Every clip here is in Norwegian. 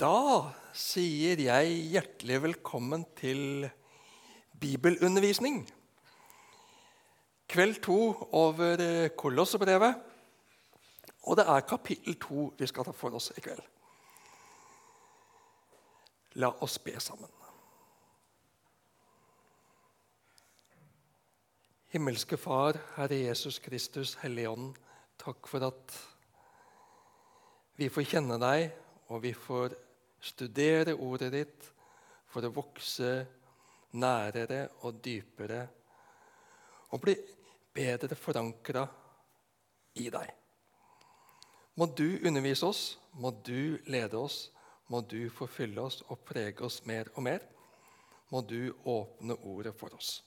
Da sier jeg hjertelig velkommen til bibelundervisning. Kveld to over Kolossebrevet. Og det er kapittel to vi skal ta for oss i kveld. La oss be sammen. Himmelske Far, Herre Jesus Kristus, Hellige Ånd, takk for at vi får kjenne deg, og vi får studere ordet ditt for å vokse nærere og dypere og bli bedre forankra i deg. Må du undervise oss, må du lede oss, må du forfylle oss og prege oss mer og mer. Må du åpne ordet for oss.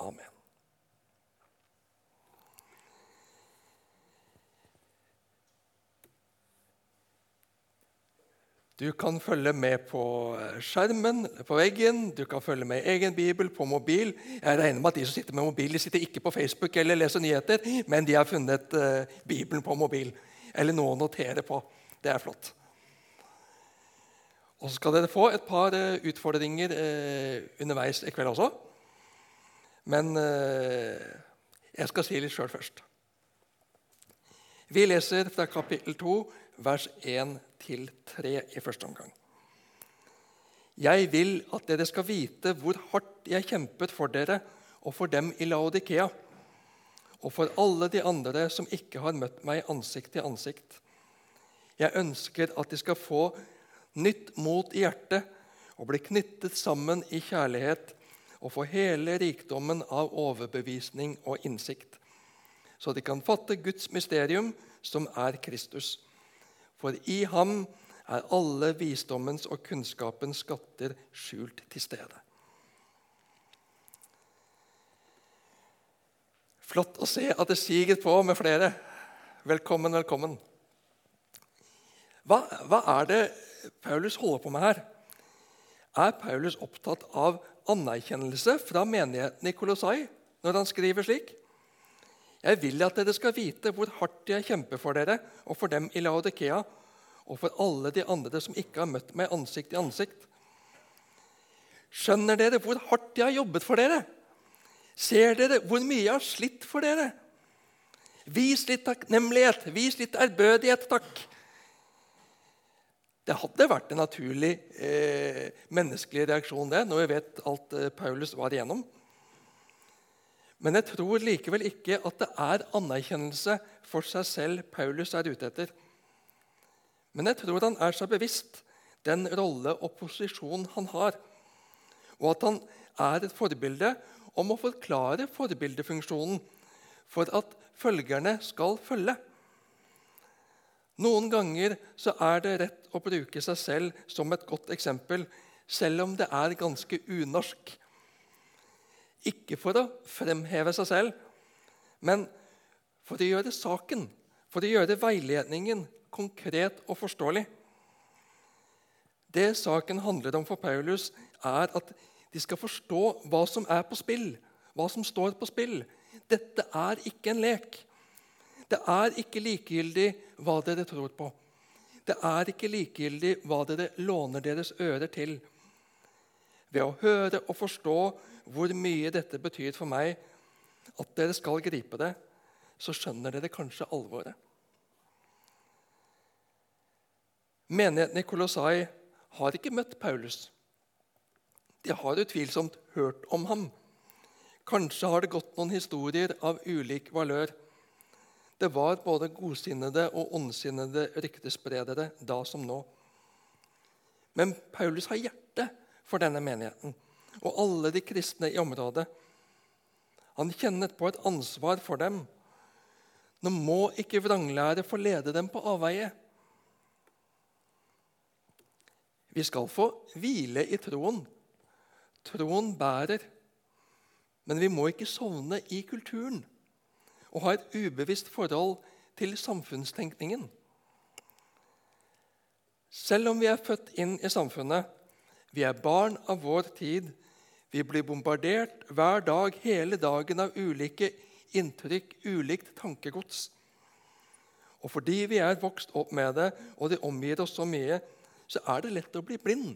Amen. Du kan følge med på skjermen på veggen, du kan følge med i egen bibel på mobil. Jeg regner med at De som sitter med mobil, de sitter ikke på Facebook eller leser nyheter, men de har funnet uh, Bibelen på mobil. Eller noe å notere på. Det er flott. Og Så skal dere få et par uh, utfordringer underveis i kveld også. Men jeg skal si litt sjøl først. Vi leser fra kapittel 2, vers 1-3 i første omgang. Jeg vil at dere skal vite hvor hardt jeg kjempet for dere og for dem i Laodikea, og for alle de andre som ikke har møtt meg ansikt til ansikt. Jeg ønsker at de skal få nytt mot i hjertet og bli knyttet sammen i kjærlighet og få hele rikdommen av overbevisning og innsikt, så de kan fatte Guds mysterium, som er Kristus. For i ham er alle visdommens og kunnskapens skatter skjult til stede. Flott å se at det siger på med flere. Velkommen, velkommen. Hva, hva er det Paulus holder på med her? Er Paulus opptatt av anerkjennelse fra menigheten i Kolossai når han skriver slik? Jeg vil at dere skal vite hvor hardt jeg kjemper for dere og for dem i Laodikea og for alle de andre som ikke har møtt meg ansikt til ansikt. Skjønner dere hvor hardt jeg har jobbet for dere? Ser dere hvor mye jeg har slitt for dere? Vis litt takknemlighet, vis litt ærbødighet, takk. Det hadde vært en naturlig eh, menneskelig reaksjon det, når vi vet alt eh, Paulus var igjennom. Men jeg tror likevel ikke at det er anerkjennelse for seg selv Paulus er ute etter. Men jeg tror han er seg bevisst den rolle og posisjon han har, og at han er et forbilde om å forklare forbildefunksjonen for at følgerne skal følge. Noen ganger så er det rett å bruke seg selv som et godt eksempel, selv om det er ganske unorsk. Ikke for å fremheve seg selv, men for å gjøre saken, for å gjøre veiledningen konkret og forståelig. Det saken handler om for Paulus, er at de skal forstå hva som er på spill, hva som står på spill. Dette er ikke en lek. Det er ikke likegyldig hva dere tror på. Det er ikke likegyldig hva dere låner deres ører til. Ved å høre og forstå hvor mye dette betyr for meg, at dere skal gripe det, så skjønner dere kanskje alvoret. Menigheten i Kolossai har ikke møtt Paulus. De har utvilsomt hørt om ham. Kanskje har det gått noen historier av ulik valør. Det var både godsinnede og ondsinnede ryktespredere da som nå. Men Paulus har hjerte for denne menigheten og alle de kristne i området. Han kjenner på et ansvar for dem. Nå må ikke vranglære få lede dem på avveie. Vi skal få hvile i troen. Troen bærer. Men vi må ikke sovne i kulturen og ha et ubevisst forhold til samfunnstenkningen. Selv om vi er født inn i samfunnet, vi er barn av vår tid, vi blir bombardert hver dag hele dagen av ulike inntrykk, ulikt tankegods. Og fordi vi er vokst opp med det, og det omgir oss så mye, så er det lett å bli blind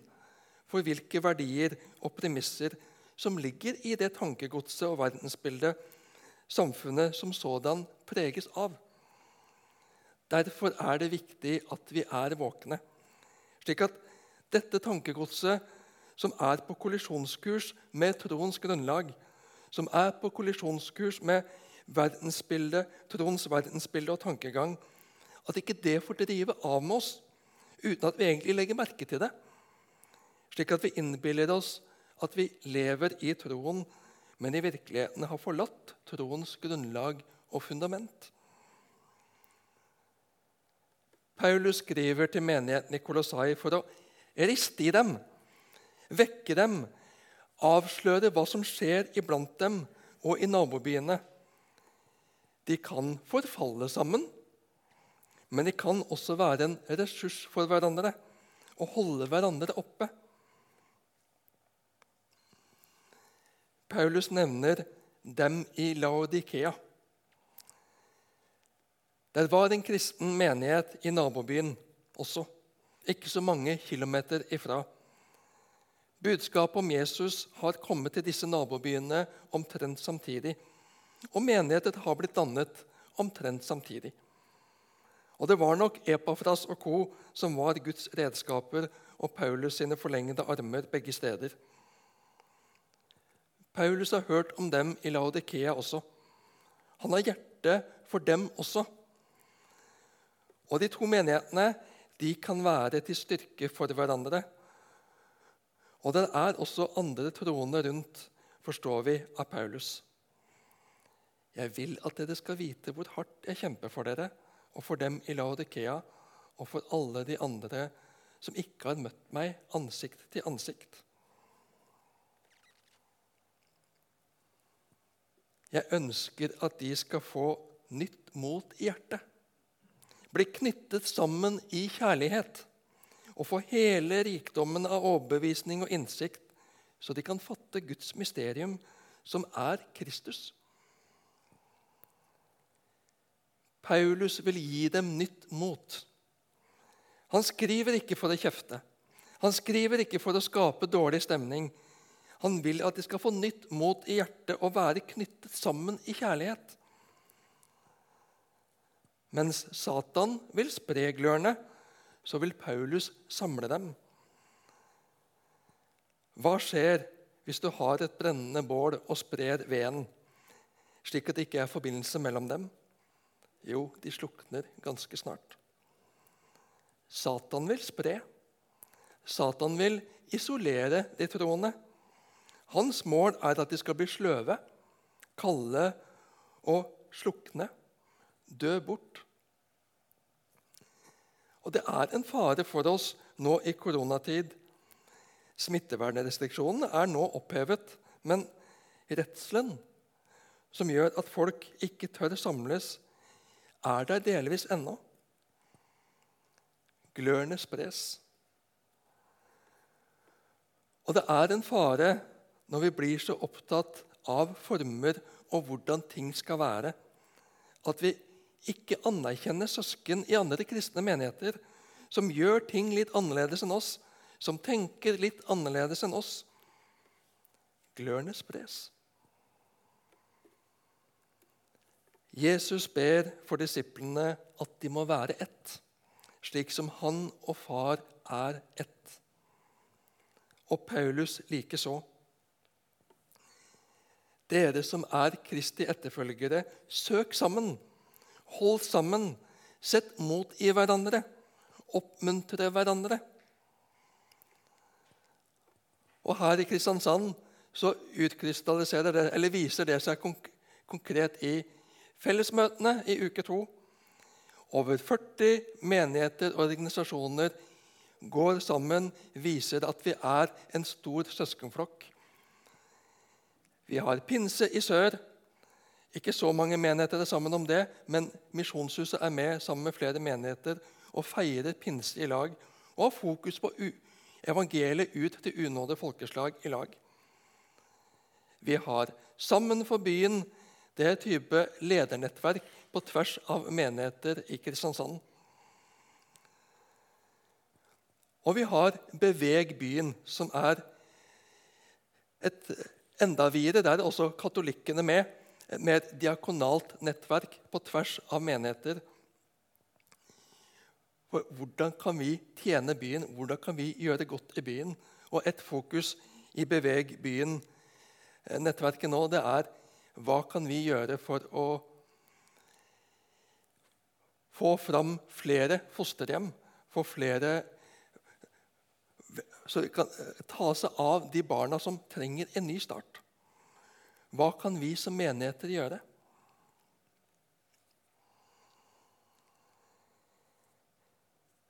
for hvilke verdier og premisser som ligger i det tankegodset og verdensbildet samfunnet som sådan preges av. Derfor er det viktig at vi er våkne, slik at dette tankegodset, som er på kollisjonskurs med troens grunnlag, som er på kollisjonskurs med verdensbildet, troens verdensbilde og tankegang, at ikke det får drive av med oss uten at vi egentlig legger merke til det. Slik at vi innbiller oss at vi lever i troen, men i virkeligheten har forlatt troens grunnlag og fundament. Paulus skriver til menigheten i Kolossai for å riste i dem, vekke dem, avsløre hva som skjer iblant dem og i nabobyene. De kan forfalle sammen, men de kan også være en ressurs for hverandre og holde hverandre oppe. Paulus nevner dem i Laodikea. Der var en kristen menighet i nabobyen også, ikke så mange kilometer ifra. Budskapet om Jesus har kommet til disse nabobyene omtrent samtidig. Og menigheter har blitt dannet omtrent samtidig. Og det var nok Epafras og co. som var Guds redskaper og Paulus sine forlengede armer begge steder. Paulus har hørt om dem i Laodikea også. Han har hjerte for dem også. Og de to menighetene de kan være til styrke for hverandre. Og det er også andre troende rundt, forstår vi av Paulus. Jeg vil at dere skal vite hvor hardt jeg kjemper for dere og for dem i Laodikea og for alle de andre som ikke har møtt meg ansikt til ansikt. Jeg ønsker at de skal få nytt mot i hjertet, bli knyttet sammen i kjærlighet og få hele rikdommen av overbevisning og innsikt, så de kan fatte Guds mysterium, som er Kristus. Paulus vil gi dem nytt mot. Han skriver ikke for å kjefte. Han skriver ikke for å skape dårlig stemning. Han vil at de skal få nytt mot i hjertet og være knyttet sammen i kjærlighet. Mens Satan vil spre glørne, så vil Paulus samle dem. Hva skjer hvis du har et brennende bål og sprer veden, slik at det ikke er forbindelse mellom dem? Jo, de slukner ganske snart. Satan vil spre. Satan vil isolere de troende. Hans mål er at de skal bli sløve, kalde og slukne, dø bort. Og det er en fare for oss nå i koronatid. Smittevernrestriksjonene er nå opphevet, men redselen som gjør at folk ikke tør samles, er der delvis ennå. Glørne spres. Og det er en fare når vi blir så opptatt av former og hvordan ting skal være, at vi ikke anerkjenner søsken i andre kristne menigheter som gjør ting litt annerledes enn oss, som tenker litt annerledes enn oss. Glørne spres. Jesus ber for disiplene at de må være ett, slik som han og far er ett. Og Paulus likeså. Dere som er Kristi etterfølgere, søk sammen, hold sammen, sett mot i hverandre, oppmuntre hverandre. Og her i Kristiansand så utkrystalliserer det, eller viser det seg konkret i fellesmøtene i uke to. Over 40 menigheter og organisasjoner går sammen, viser at vi er en stor søskenflokk. Vi har pinse i sør. Ikke så mange menigheter er sammen om det, men Misjonshuset er med sammen med flere menigheter og feirer pinse i lag og har fokus på evangeliet ut til unådde folkeslag i lag. Vi har Sammen for byen det er type ledernettverk på tvers av menigheter i Kristiansand. Og vi har Beveg byen, som er et enda videre. Der er også katolikkene med, med et diakonalt nettverk på tvers av menigheter. For hvordan kan vi tjene byen? Hvordan kan vi gjøre godt i byen? Og et fokus i Beveg byen-nettverket nå, det er hva kan vi gjøre for å få fram flere fosterhjem, få flere så vi kan eh, ta seg av de barna som trenger en ny start. Hva kan vi som menigheter gjøre?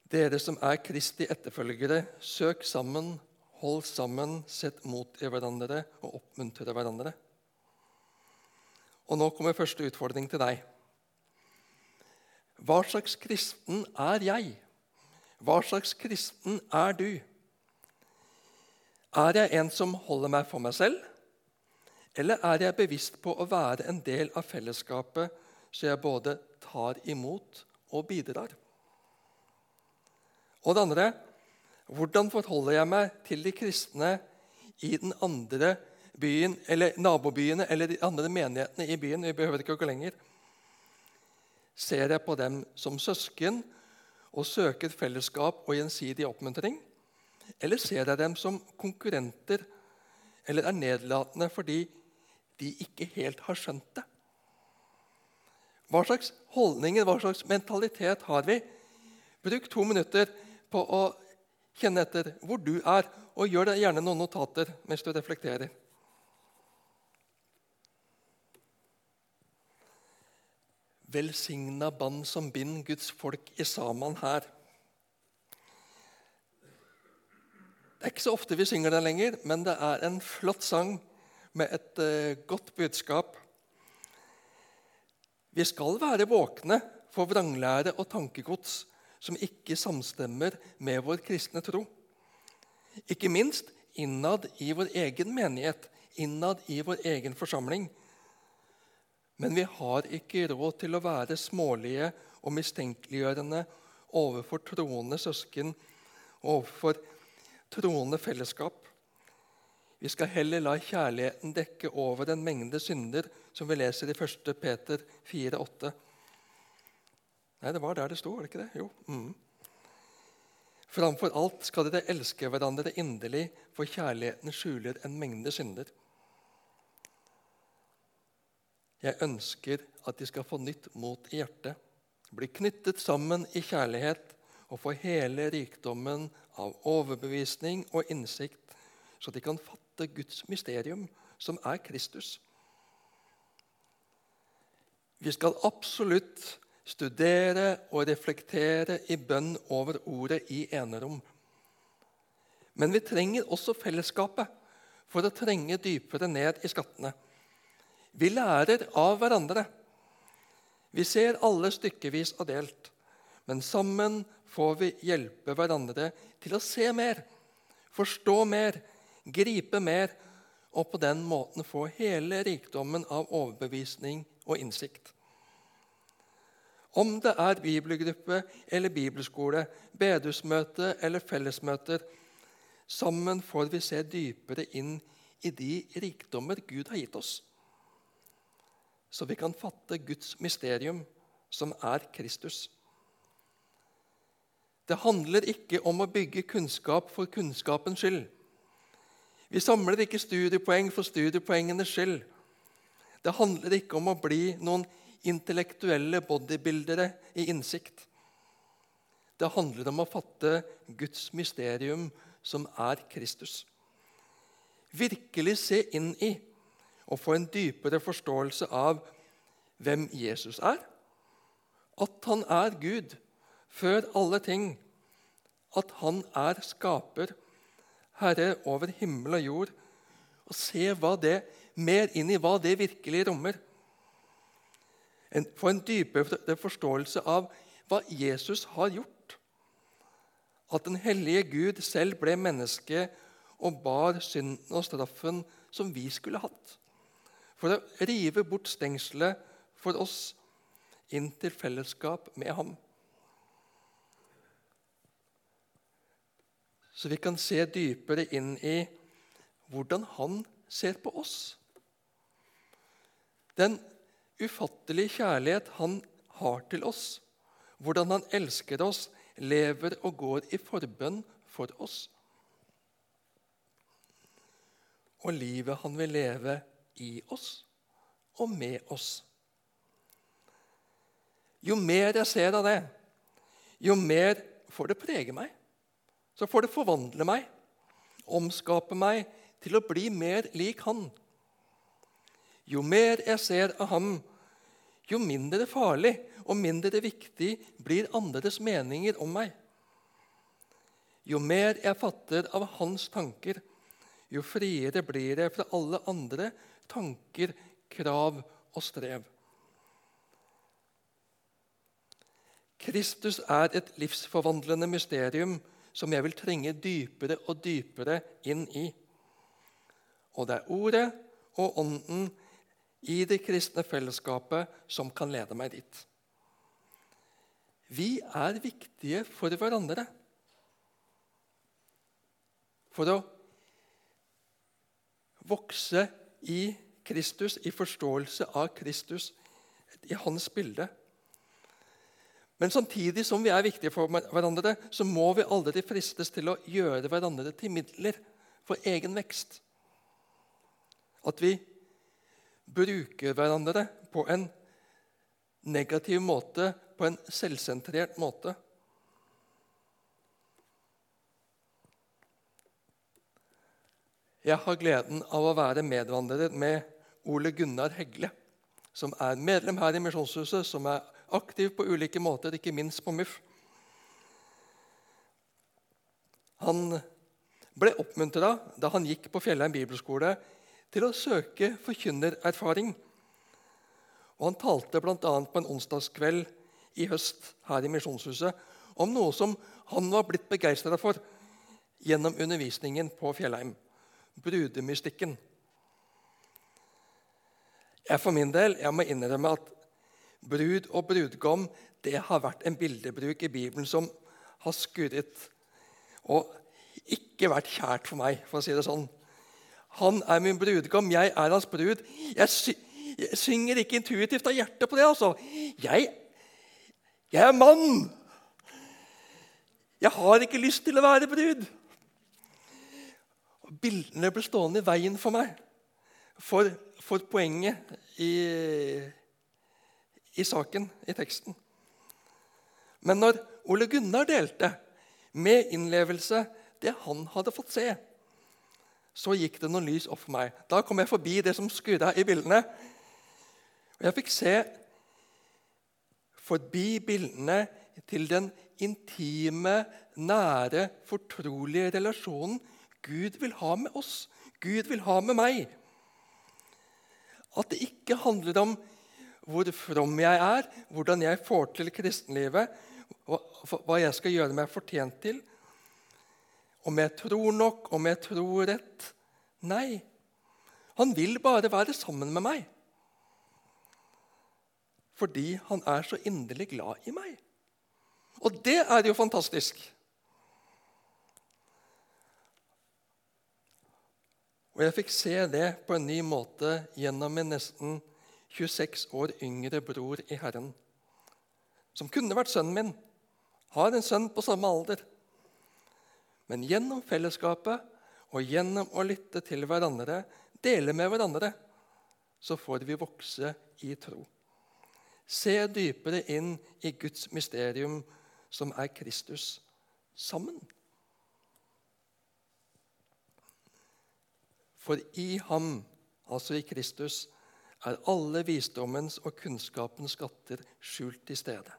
Dere som er Kristi etterfølgere, søk sammen, hold sammen, sett mot i hverandre og oppmuntre hverandre. Og Nå kommer første utfordring til deg. Hva slags kristen er jeg? Hva slags kristen er du? Er jeg en som holder meg for meg selv, eller er jeg bevisst på å være en del av fellesskapet, så jeg både tar imot og bidrar? Og det andre hvordan forholder jeg meg til de kristne i den andre byen, eller nabobyene eller de andre menighetene i byen? Vi behøver ikke å gå lenger. Ser jeg på dem som søsken og søker fellesskap og gjensidig oppmuntring? Eller ser jeg dem som konkurrenter eller er nedlatende fordi de ikke helt har skjønt det? Hva slags holdninger, hva slags mentalitet har vi? Bruk to minutter på å kjenne etter hvor du er, og gjør deg gjerne noen notater mens du reflekterer. Velsigna band som bind Guds folk i Saman her. Det er ikke så ofte vi synger den lenger, men det er en flott sang med et uh, godt budskap. Vi skal være våkne for vranglære og tankegods som ikke samstemmer med vår kristne tro. Ikke minst innad i vår egen menighet, innad i vår egen forsamling. Men vi har ikke råd til å være smålige og mistenkeliggjørende overfor troende søsken, og overfor troende fellesskap. Vi skal heller la kjærligheten dekke over en mengde synder, som vi leser i 1. Peter 4,8. Nei, det var der det sto, var det ikke det? Jo. Mm. Framfor alt skal dere elske hverandre inderlig, for kjærligheten skjuler en mengde synder. Jeg ønsker at de skal få nytt mot i hjertet, bli knyttet sammen i kjærlighet og få hele rikdommen av overbevisning og innsikt, så de kan fatte Guds mysterium, som er Kristus. Vi skal absolutt studere og reflektere i bønn over ordet i enerom. Men vi trenger også fellesskapet for å trenge dypere ned i skattene. Vi lærer av hverandre. Vi ser alle stykkevis og delt, men sammen får vi hjelpe hverandre til å se mer, forstå mer, gripe mer, og på den måten få hele rikdommen av overbevisning og innsikt. Om det er bibelgruppe eller bibelskole, bedehusmøte eller fellesmøter, sammen får vi se dypere inn i de rikdommer Gud har gitt oss, så vi kan fatte Guds mysterium, som er Kristus. Det handler ikke om å bygge kunnskap for kunnskapens skyld. Vi samler ikke studiepoeng for studiepoengenes skyld. Det handler ikke om å bli noen intellektuelle bodybuildere i innsikt. Det handler om å fatte Guds mysterium, som er Kristus. Virkelig se inn i og få en dypere forståelse av hvem Jesus er. At han er Gud før alle ting at han er skaper, herre over himmel og jord, og se hva det, mer inn i hva det virkelig rommer. Få en dypere forståelse av hva Jesus har gjort. At den hellige Gud selv ble menneske og bar synden og straffen som vi skulle hatt. For å rive bort stengselet for oss inn til fellesskap med ham. Så vi kan se dypere inn i hvordan han ser på oss. Den ufattelige kjærlighet han har til oss, hvordan han elsker oss, lever og går i forbønn for oss. Og livet han vil leve i oss og med oss. Jo mer jeg ser av det, jo mer får det prege meg. Så får det forvandle meg, omskape meg til å bli mer lik Han. Jo mer jeg ser av ham, jo mindre farlig og mindre viktig blir andres meninger om meg. Jo mer jeg fatter av hans tanker, jo friere blir jeg fra alle andre tanker, krav og strev. Kristus er et livsforvandlende mysterium som jeg vil trenge dypere og dypere inn i. Og det er Ordet og Ånden i det kristne fellesskapet som kan lede meg dit. Vi er viktige for hverandre. For å vokse i Kristus, i forståelse av Kristus, i hans bilde. Men samtidig som vi er viktige for hverandre, så må vi aldri fristes til å gjøre hverandre til midler for egen vekst. At vi bruker hverandre på en negativ måte, på en selvsentrert måte. Jeg har gleden av å være medvandrer med Ole Gunnar Hegle, som er medlem her i Misjonshuset, som er aktiv på ulike måter, ikke minst på MUF. Han ble oppmuntra da han gikk på Fjellheim bibelskole, til å søke forkynnererfaring. Og Han talte bl.a. på en onsdagskveld i høst her i Misjonshuset om noe som han var blitt begeistra for gjennom undervisningen på Fjellheim brudemystikken. Jeg for min del jeg må innrømme at Brud og brudgom det har vært en bildebruk i Bibelen som har skurret og ikke vært kjært for meg, for å si det sånn. Han er min brudgom, jeg er hans brud. Jeg, sy jeg synger ikke intuitivt av hjertet på det. altså. Jeg, jeg er mann. Jeg har ikke lyst til å være brud. Bildene ble stående i veien for meg, for, for poenget i i saken, i teksten. Men når Ole Gunnar delte med innlevelse det han hadde fått se, så gikk det noen lys opp for meg. Da kom jeg forbi det som skurra i bildene. Og jeg fikk se forbi bildene til den intime, nære, fortrolige relasjonen Gud vil ha med oss, Gud vil ha med meg. At det ikke handler om hvor from jeg er, hvordan jeg får til kristenlivet, hva jeg skal gjøre meg fortjent til. Om jeg tror nok, om jeg tror rett. Nei. Han vil bare være sammen med meg. Fordi han er så inderlig glad i meg. Og det er jo fantastisk. Og jeg fikk se det på en ny måte gjennom min nesten 26 år yngre bror i Herren, som kunne vært sønnen min, har en sønn på samme alder. Men gjennom fellesskapet og gjennom å lytte til hverandre, dele med hverandre, så får vi vokse i tro. Se dypere inn i Guds mysterium, som er Kristus, sammen. For i ham, altså i Kristus, er alle visdommens og kunnskapens skatter skjult i stedet.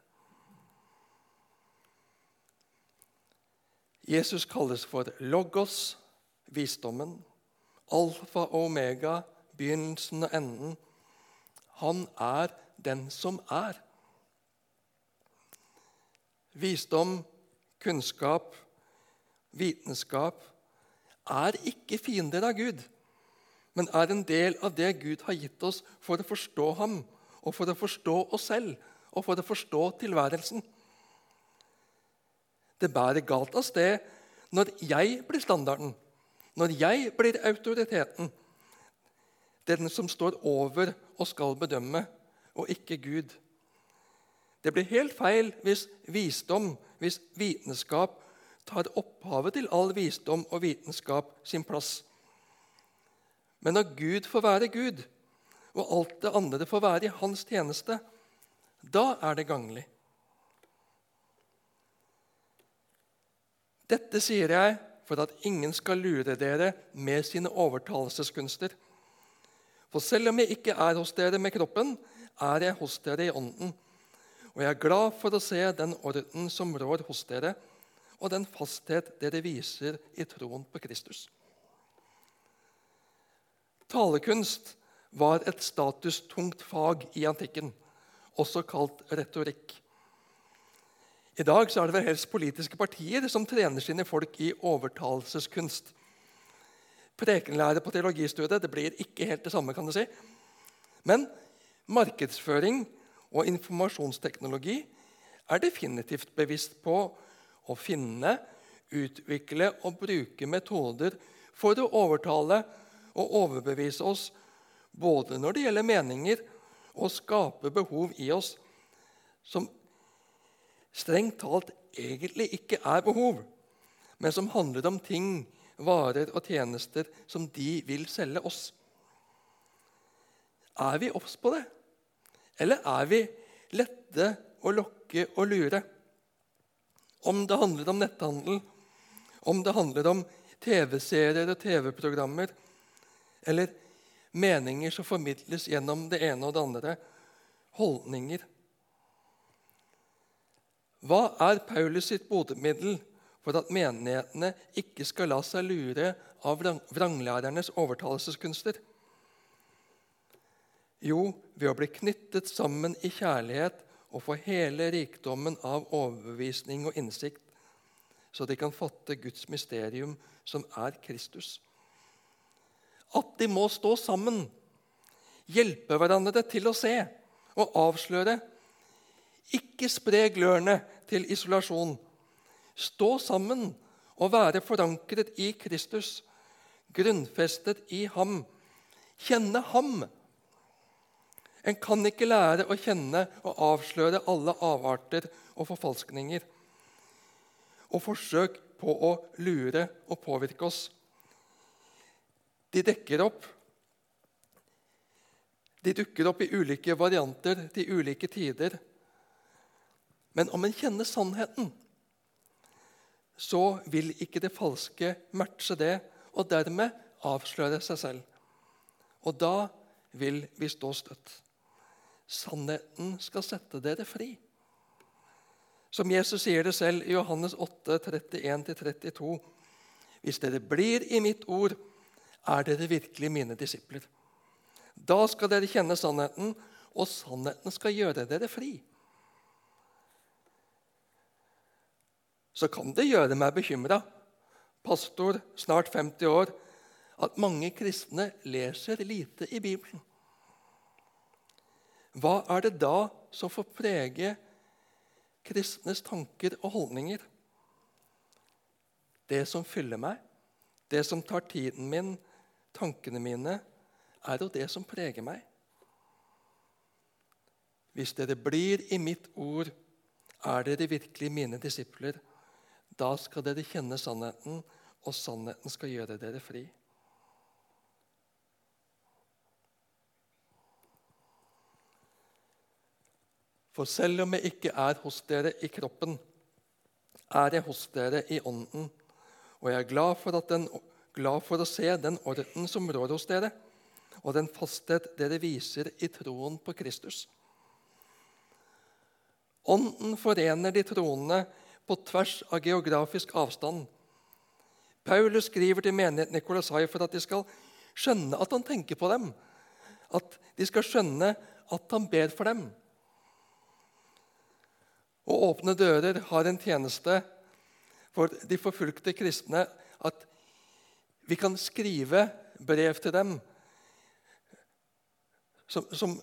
Jesus kalles for logos, visdommen, alfa og omega, begynnelsen og enden. Han er den som er. Visdom, kunnskap, vitenskap er ikke fiender av Gud men er en del av det Gud har gitt oss for å forstå ham og for å forstå oss selv og for å forstå tilværelsen. Det bærer galt av sted når jeg blir standarden, når jeg blir autoriteten, den som står over og skal bedømme, og ikke Gud. Det blir helt feil hvis visdom, hvis vitenskap, tar opphavet til all visdom og vitenskap sin plass. Men når Gud får være Gud, og alt det andre får være i hans tjeneste, da er det ganglig. Dette sier jeg for at ingen skal lure dere med sine overtalelseskunster. For selv om jeg ikke er hos dere med kroppen, er jeg hos dere i ånden. Og jeg er glad for å se den orden som rår hos dere, og den fasthet dere viser i troen på Kristus. Talekunst var et statustungt fag i antikken, også kalt retorikk. I dag er det vel helst politiske partier som trener sine folk i overtalelseskunst. Prekenlære på teologistudiet det blir ikke helt det samme. kan du si. Men markedsføring og informasjonsteknologi er definitivt bevisst på å finne, utvikle og bruke metoder for å overtale og overbevise oss både når det gjelder meninger og skape behov i oss som strengt talt egentlig ikke er behov, men som handler om ting, varer og tjenester som de vil selge oss. Er vi obs på det? Eller er vi lette å lokke og lure? Om det handler om netthandel, om det handler om TV-serier og TV-programmer, eller meninger som formidles gjennom det ene og det andre, holdninger. Hva er Paulus sitt botemiddel for at menighetene ikke skal la seg lure av vranglærernes overtalelseskunster? Jo, ved å bli knyttet sammen i kjærlighet og få hele rikdommen av overbevisning og innsikt, så de kan fatte Guds mysterium, som er Kristus at de må stå sammen, hjelpe hverandre til å se og avsløre. Ikke spre glørne til isolasjon. Stå sammen og være forankret i Kristus, grunnfestet i ham. Kjenne ham. En kan ikke lære å kjenne og avsløre alle avarter og forfalskninger og forsøk på å lure og påvirke oss. De dekker opp. De dukker opp i ulike varianter til ulike tider. Men om en kjenner sannheten, så vil ikke det falske matche det, og dermed avsløre seg selv. Og da vil vi stå støtt. Sannheten skal sette dere fri. Som Jesus sier det selv i Johannes 8, 31-32.: Hvis dere blir i mitt ord, er dere virkelig mine disipler. Da skal dere kjenne sannheten, og sannheten skal gjøre dere fri. Så kan det gjøre meg bekymra, pastor, snart 50 år, at mange kristne leser lite i Bibelen. Hva er det da som får prege kristnes tanker og holdninger? Det som fyller meg, det som tar tiden min, tankene mine, er jo det som preger meg. Hvis dere blir i mitt ord, er dere virkelig mine disipler. Da skal dere kjenne sannheten, og sannheten skal gjøre dere fri. For selv om jeg ikke er hos dere i kroppen, er jeg hos dere i ånden, og jeg er glad for at den glad for å se den orden som rår hos dere, og den fasthet dere viser i troen på Kristus. Ånden forener de troende på tvers av geografisk avstand. Paulus skriver til menigheten i for at de skal skjønne at han tenker på dem. At de skal skjønne at han ber for dem. Å åpne dører har en tjeneste for de forfulgte kristne at vi kan skrive brev til dem som, som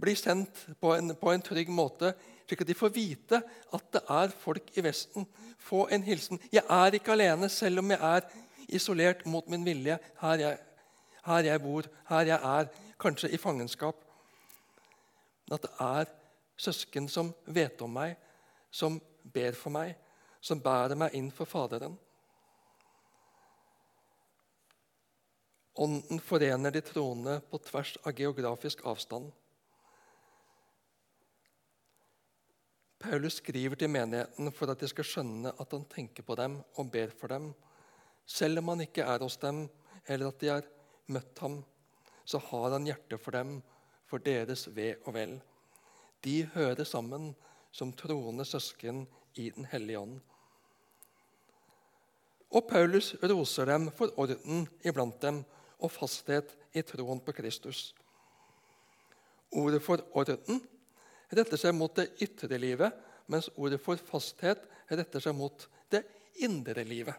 blir sendt på en, på en, trygg måte, slik at de får vite at det er folk i Vesten. Få en hilsen. Jeg er ikke alene, selv om jeg er isolert mot min vilje her jeg, her jeg bor, her jeg er, kanskje i fangenskap. At det er søsken som vet om meg, som ber for meg, som bærer meg inn for Faderen. Ånden forener de troende på tvers av geografisk avstand. Paulus skriver til menigheten for at de skal skjønne at han tenker på dem og ber for dem. Selv om han ikke er hos dem, eller at de har møtt ham, så har han hjerte for dem, for deres ve og vel. De hører sammen som troende søsken i Den hellige ånd. Og Paulus roser dem for orden iblant dem og fasthet i troen på Kristus. Ordet for orden retter seg mot det ytre livet, mens ordet for fasthet retter seg mot det indre livet.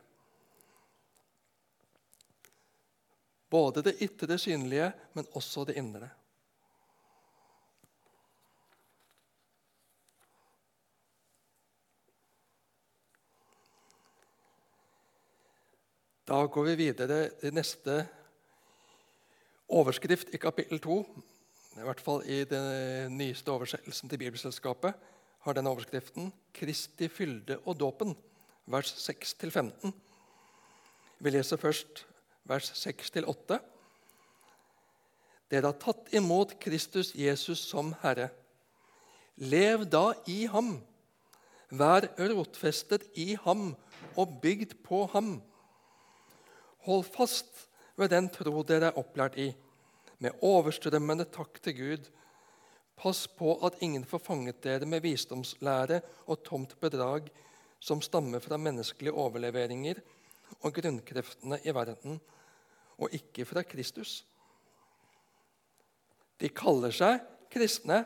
Både det ytre synlige, men også det indre. Da går vi videre til neste overskrift i kapittel 2. I hvert fall i den nyeste oversettelsen til Bibelselskapet har denne overskriften 'Kristi fylde og dåpen', vers 6-15. Vi leser først vers 6-8. Dere har tatt imot Kristus Jesus som Herre. Lev da i ham. Vær rotfestet i ham og bygd på ham Hold fast ved den tro dere er opplært i, med overstrømmende takk til Gud. Pass på at ingen får fanget dere med visdomslære og tomt bedrag som stammer fra menneskelige overleveringer og grunnkreftene i verden, og ikke fra Kristus. De kaller seg kristne.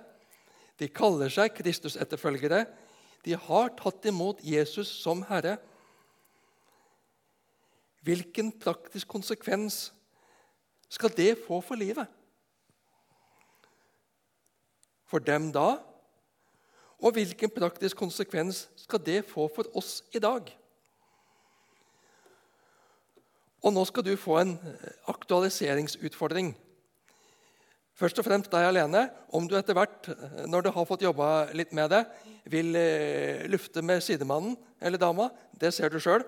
De kaller seg Kristus-etterfølgere. De har tatt imot Jesus som Herre. Hvilken praktisk konsekvens skal det få for livet? For dem da? Og hvilken praktisk konsekvens skal det få for oss i dag? Og nå skal du få en aktualiseringsutfordring. Først og fremst deg alene. Om du etter hvert, når du har fått jobba litt med det, vil eh, lufte med sidemannen eller dama, det ser du sjøl.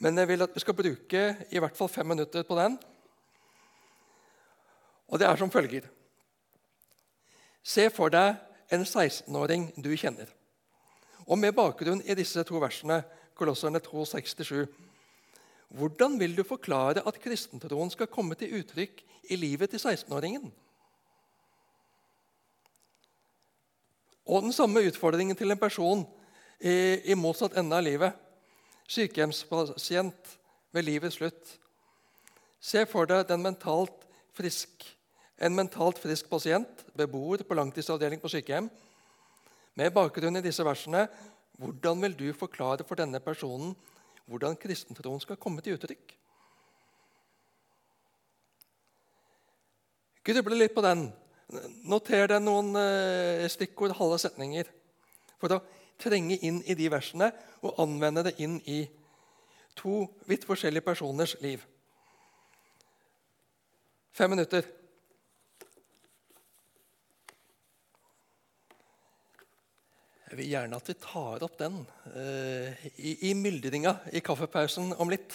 Men jeg vil at vi skal bruke i hvert fall fem minutter på den. Og det er som følger Se for deg en 16-åring du kjenner. Og med bakgrunn i disse to versene, Kolosserne 2, 6-7, hvordan vil du forklare at kristentroen skal komme til uttrykk i livet til 16-åringen? Og den samme utfordringen til en person i, i motsatt ende av livet sykehjemspasient ved livets slutt. Se for deg mentalt frisk, en mentalt frisk pasient, beboer på langtidsavdeling på sykehjem. Med bakgrunn i disse versene, hvordan vil du forklare for denne personen hvordan kristentroen skal komme til uttrykk? Gruble litt på den. Noter deg noen eh, stikkord, halve setninger. For å trenge inn i de versene og anvende det inn i to vidt forskjellige personers liv. Fem minutter. Jeg vil gjerne at vi tar opp den uh, i, i myldringa i kaffepausen om litt.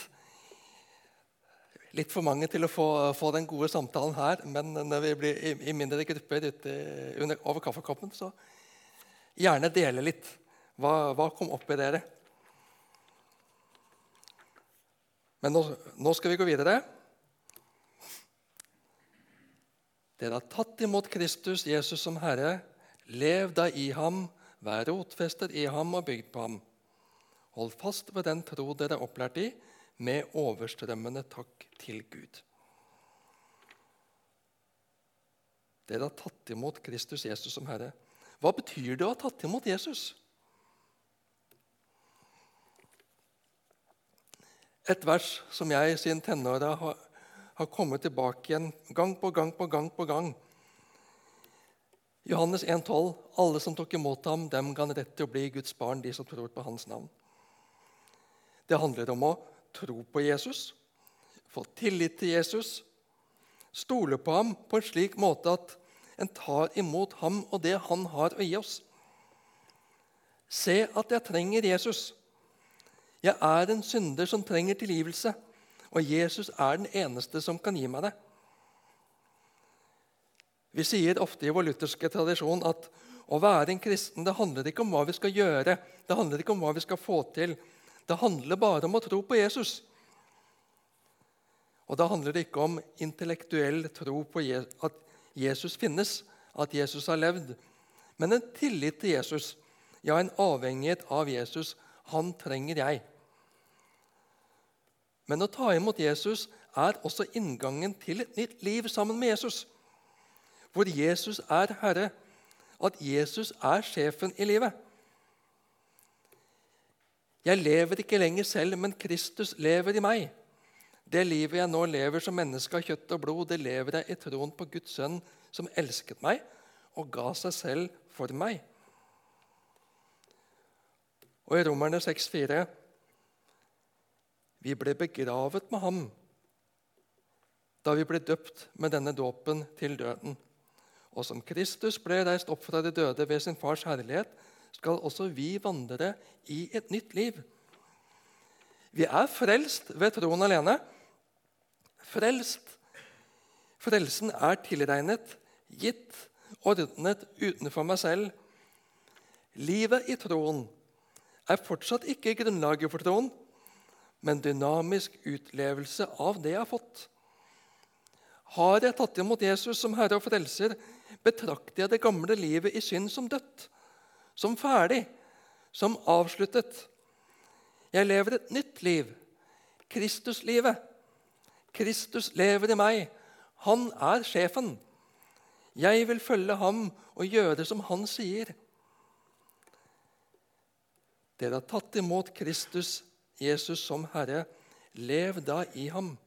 Litt for mange til å få, få den gode samtalen her, men når vi blir i, i mindre grupper ute under, over kaffekoppen, så gjerne dele litt. Hva, hva kom opp i dere? Men nå, nå, skal vi gå videre. Dere har tatt imot Kristus, Jesus som Herre. Lev da i ham, vær rotfestet i ham og bygd på ham. Hold fast ved den tro dere er opplært i, med overstrømmende takk til Gud. Dere har tatt imot Kristus Jesus som Herre. Hva betyr det å ha tatt imot Jesus? Et vers som jeg siden tenåra har, har, kommet tilbake igjen gang på gang på gang på gang. Johannes 1,12.: Alle som tok imot ham, dem ga han rett til å bli Guds barn, de som tror på hans navn. Det handler om å tro på Jesus, få tillit til Jesus, stole på ham på en slik måte at en tar imot ham og det han har å gi oss. Se at jeg trenger Jesus. Jeg er en synder som trenger tilgivelse, og Jesus er den eneste som kan gi meg det. Vi sier ofte i vår lutherske tradisjon at å være en kristen det handler ikke om hva vi skal gjøre, det handler ikke om hva vi skal få til. Det handler bare om å tro på Jesus. Og Da handler det ikke om intellektuell tro på at Jesus finnes, at Jesus har levd, men en tillit til Jesus, ja, en avhengighet av Jesus. Han trenger jeg. Men å ta imot Jesus er også inngangen til et nytt liv sammen med Jesus. Hvor Jesus er Herre, at Jesus er sjefen i livet. Jeg lever ikke lenger selv, men Kristus lever i meg. Det livet jeg nå lever som menneske av kjøtt og blod, det lever jeg i troen på Guds sønn, som elsket meg og ga seg selv for meg. Og i Romerne 6,4.: Vi ble begravet med ham da vi ble døpt med denne dåpen til døden. Og som Kristus ble reist opp fra de døde ved sin fars herlighet, skal også vi vandre i et nytt liv. Vi er frelst ved troen alene. Frelst. Frelsen er tilregnet, gitt, ordnet utenfor meg selv. Livet i troen er fortsatt ikke grunnlaget for troen, men dynamisk utlevelse av det jeg har fått. Har jeg tatt imot Jesus som Herre og Frelser, betrakter jeg det gamle livet i synd som dødt, som ferdig, som avsluttet. Jeg lever et nytt liv, Kristuslivet. Kristus lever i meg. Han er sjefen. Jeg vil følge ham og gjøre som han sier. Dere har tatt imot Kristus, Jesus som Herre. Lev da i ham.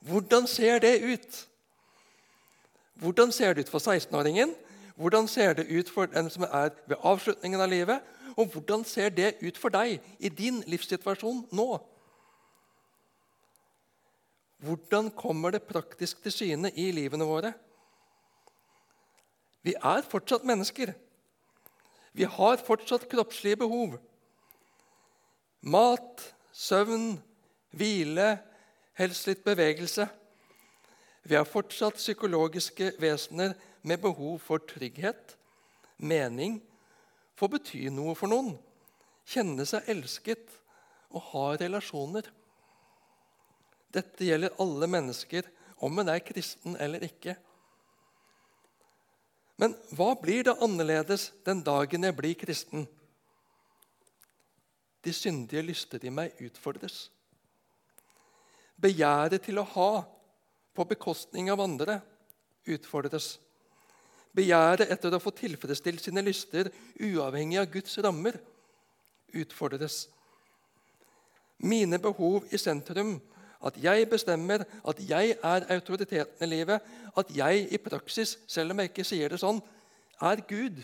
Hvordan ser det ut? Hvordan ser det ut for 16-åringen? Hvordan ser det ut for den som er ved avslutningen av livet? Og hvordan ser det ut for deg i din livssituasjon nå? Hvordan kommer det praktisk til syne i livene våre? Vi er fortsatt mennesker. Vi har fortsatt kroppslige behov. Mat, søvn, hvile, helst litt bevegelse. Vi er fortsatt psykologiske vesener med behov for trygghet, mening, få bety noe for noen, kjenne seg elsket og ha relasjoner. Dette gjelder alle mennesker, om en er kristen eller ikke. Men hva blir det annerledes den dagen jeg blir kristen? De syndige lyster i meg utfordres. Begjæret til å ha på bekostning av andre utfordres. Begjæret etter å få tilfredsstilt sine lyster uavhengig av Guds rammer utfordres. Mine behov i sentrum at jeg bestemmer, at jeg er autoriteten i livet, at jeg i praksis, selv om jeg ikke sier det sånn, er Gud,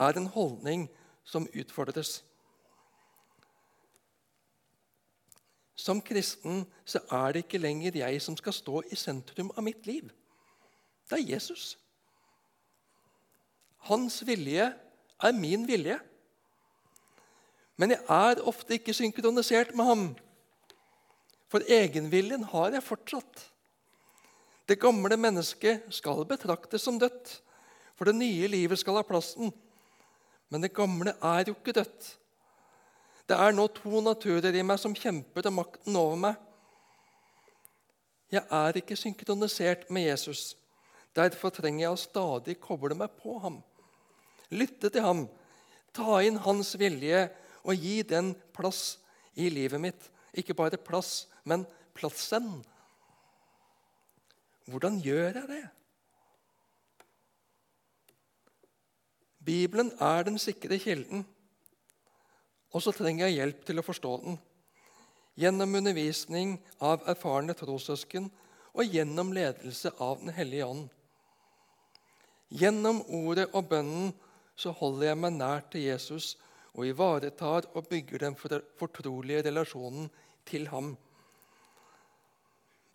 er en holdning som utfordres. Som kristen så er det ikke lenger jeg som skal stå i sentrum av mitt liv. Det er Jesus. Hans vilje er min vilje. Men jeg er ofte ikke synkronisert med ham. For egenviljen har jeg fortsatt. Det gamle mennesket skal betraktes som dødt, for det nye livet skal ha plassen. Men det gamle er jo ikke dødt. Det er nå to naturer i meg som kjemper om makten over meg. Jeg er ikke synkronisert med Jesus. Derfor trenger jeg å stadig koble meg på ham. Lytte til ham, ta inn hans vilje og gi den plass i livet mitt. Ikke bare plass, men plassen. Hvordan gjør jeg det? Bibelen er den sikre kilden, og så trenger jeg hjelp til å forstå den. Gjennom undervisning av erfarne trossøsken og gjennom ledelse av Den hellige ånd. Gjennom ordet og bønnen så holder jeg meg nær til Jesus og ivaretar og bygger den fortrolige relasjonen til ham.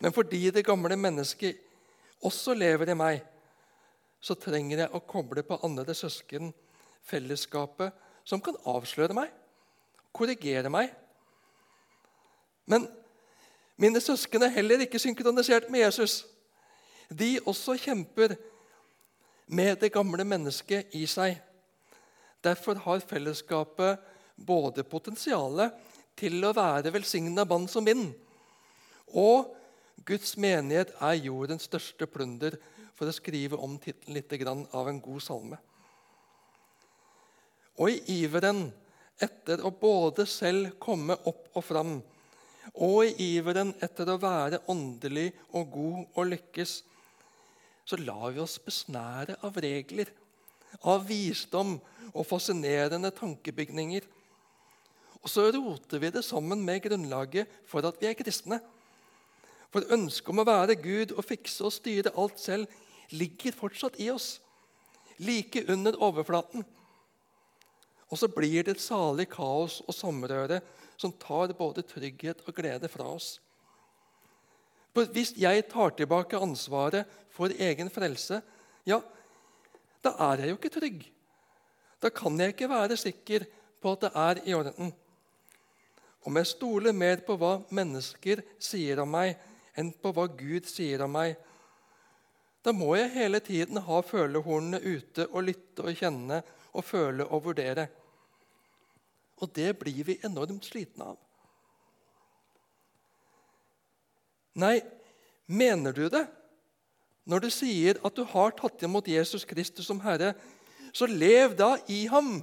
Men fordi det gamle mennesket også lever i meg, så trenger jeg å koble på andre søsken fellesskapet som kan avsløre meg, korrigere meg. Men mine søsken er heller ikke synkronisert med Jesus. De også kjemper med det gamle mennesket i seg. Derfor har fellesskapet både potensialet til å være velsigna mann som min, og Guds menighet er jordens største plunder, for å skrive om tittelen litt av en god salme. Og i iveren etter å både selv komme opp og fram, og i iveren etter å være åndelig og god og lykkes, så lar vi oss besnære av regler, av visdom og fascinerende tankebygninger. Og så roter vi det sammen med grunnlaget for at vi er kristne. For ønsket om å være Gud og fikse og styre alt selv ligger fortsatt i oss, like under overflaten. Og så blir det et salig kaos og samrøre som tar både trygghet og glede fra oss. For Hvis jeg tar tilbake ansvaret for egen frelse, ja, da er jeg jo ikke trygg. Da kan jeg ikke være sikker på at det er i orden. Om jeg stoler mer på hva mennesker sier om meg, enn på hva Gud sier om meg, da må jeg hele tiden ha følehornene ute og lytte og kjenne og føle og vurdere. Og det blir vi enormt slitne av. Nei, mener du det? Når du sier at du har tatt imot Jesus Kristus som Herre, så lev da i ham,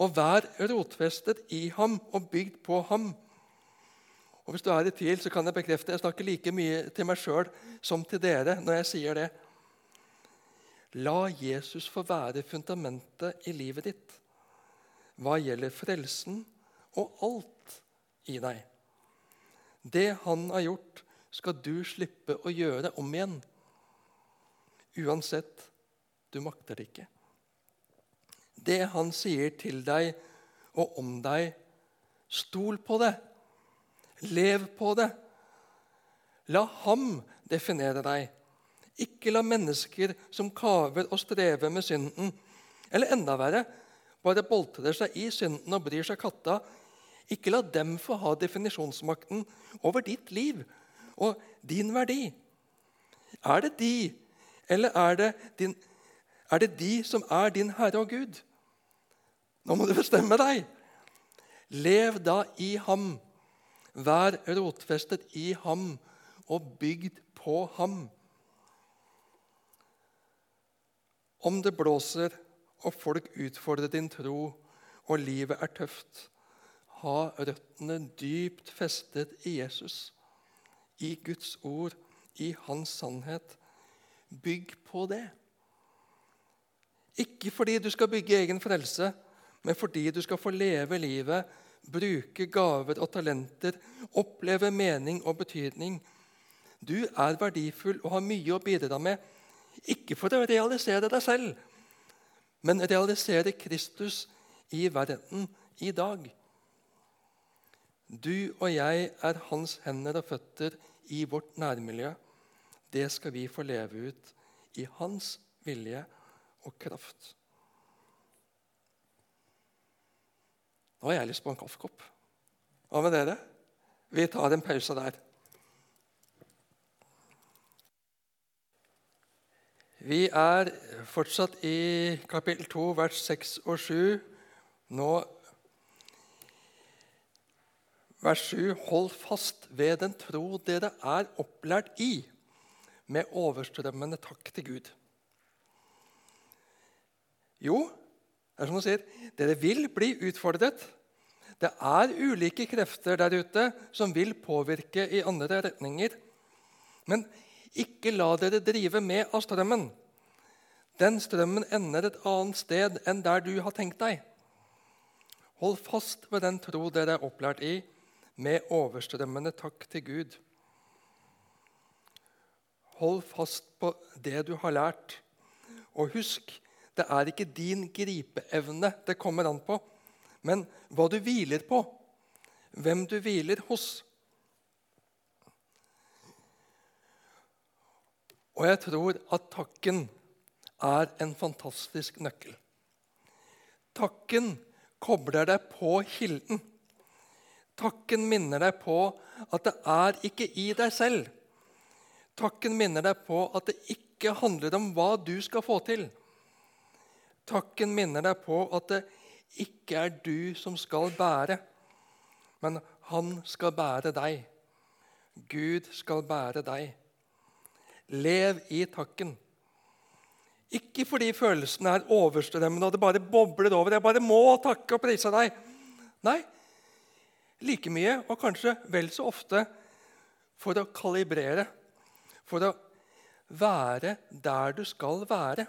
og vær rotfestet i ham og bygd på ham. Og Hvis du er i tvil, så kan jeg bekrefte jeg snakker like mye til meg sjøl som til dere når jeg sier det. La Jesus få være fundamentet i livet ditt hva gjelder frelsen og alt i deg. Det han har gjort, skal du slippe å gjøre om igjen. Uansett, du makter det ikke. Det han sier til deg og om deg, stol på det. Lev på det. La ham definere deg. Ikke la mennesker som kaver og strever med synden, eller enda verre, bare boltrer seg i synden og bryr seg katta. Ikke la dem få ha definisjonsmakten over ditt liv og din verdi. Er det de, eller er det, din, er det de som er din Herre og Gud? Nå må du bestemme deg. Lev da i ham. Vær rotfestet i ham og bygd på ham. Om det blåser og folk utfordrer din tro, og livet er tøft, ha røttene dypt festet i Jesus, i Guds ord, i Hans sannhet. Bygg på det. Ikke fordi du skal bygge egen frelse, men fordi du skal få leve livet, bruke gaver og talenter, oppleve mening og betydning. Du er verdifull og har mye å bidra med, ikke for å realisere deg selv, men realisere Kristus i verden i dag. Du og jeg er hans hender og føtter i vårt nærmiljø. Det skal vi få leve ut i hans vilje og kraft. Nå har jeg lyst på en kaffekopp. Hva med dere? Vi tar en pause der. Vi er fortsatt i kapittel 2, vers 6 og 7. Nå vers 7.: Hold fast ved den tro dere er opplært i, med overstrømmende takk til Gud. Jo, det er som hun sier, dere vil bli utfordret. Det er ulike krefter der ute som vil påvirke i andre retninger. Men ikke la dere drive med av strømmen. Den strømmen ender et annet sted enn der du har tenkt deg. Hold fast ved den tro dere er opplært i, med overstrømmende takk til Gud. Hold fast på det du har lært, Og husk, det er ikke din gripeevne det kommer an på, men hva du hviler på, hvem du hviler hos. Og jeg tror at takken er en fantastisk nøkkel. Takken kobler deg på kilden. Takken minner deg på at det er ikke i deg selv. Takken minner deg på at det ikke handler om hva du skal få til. Takken minner deg på at det ikke er du som skal bære, men han skal bære deg. Gud skal bære deg. Lev i takken. Ikke fordi følelsene er overstrømmende og det bare bobler over. Jeg bare må takke og prise deg. Nei, like mye, og kanskje vel så ofte, for å kalibrere. For å være der du skal være.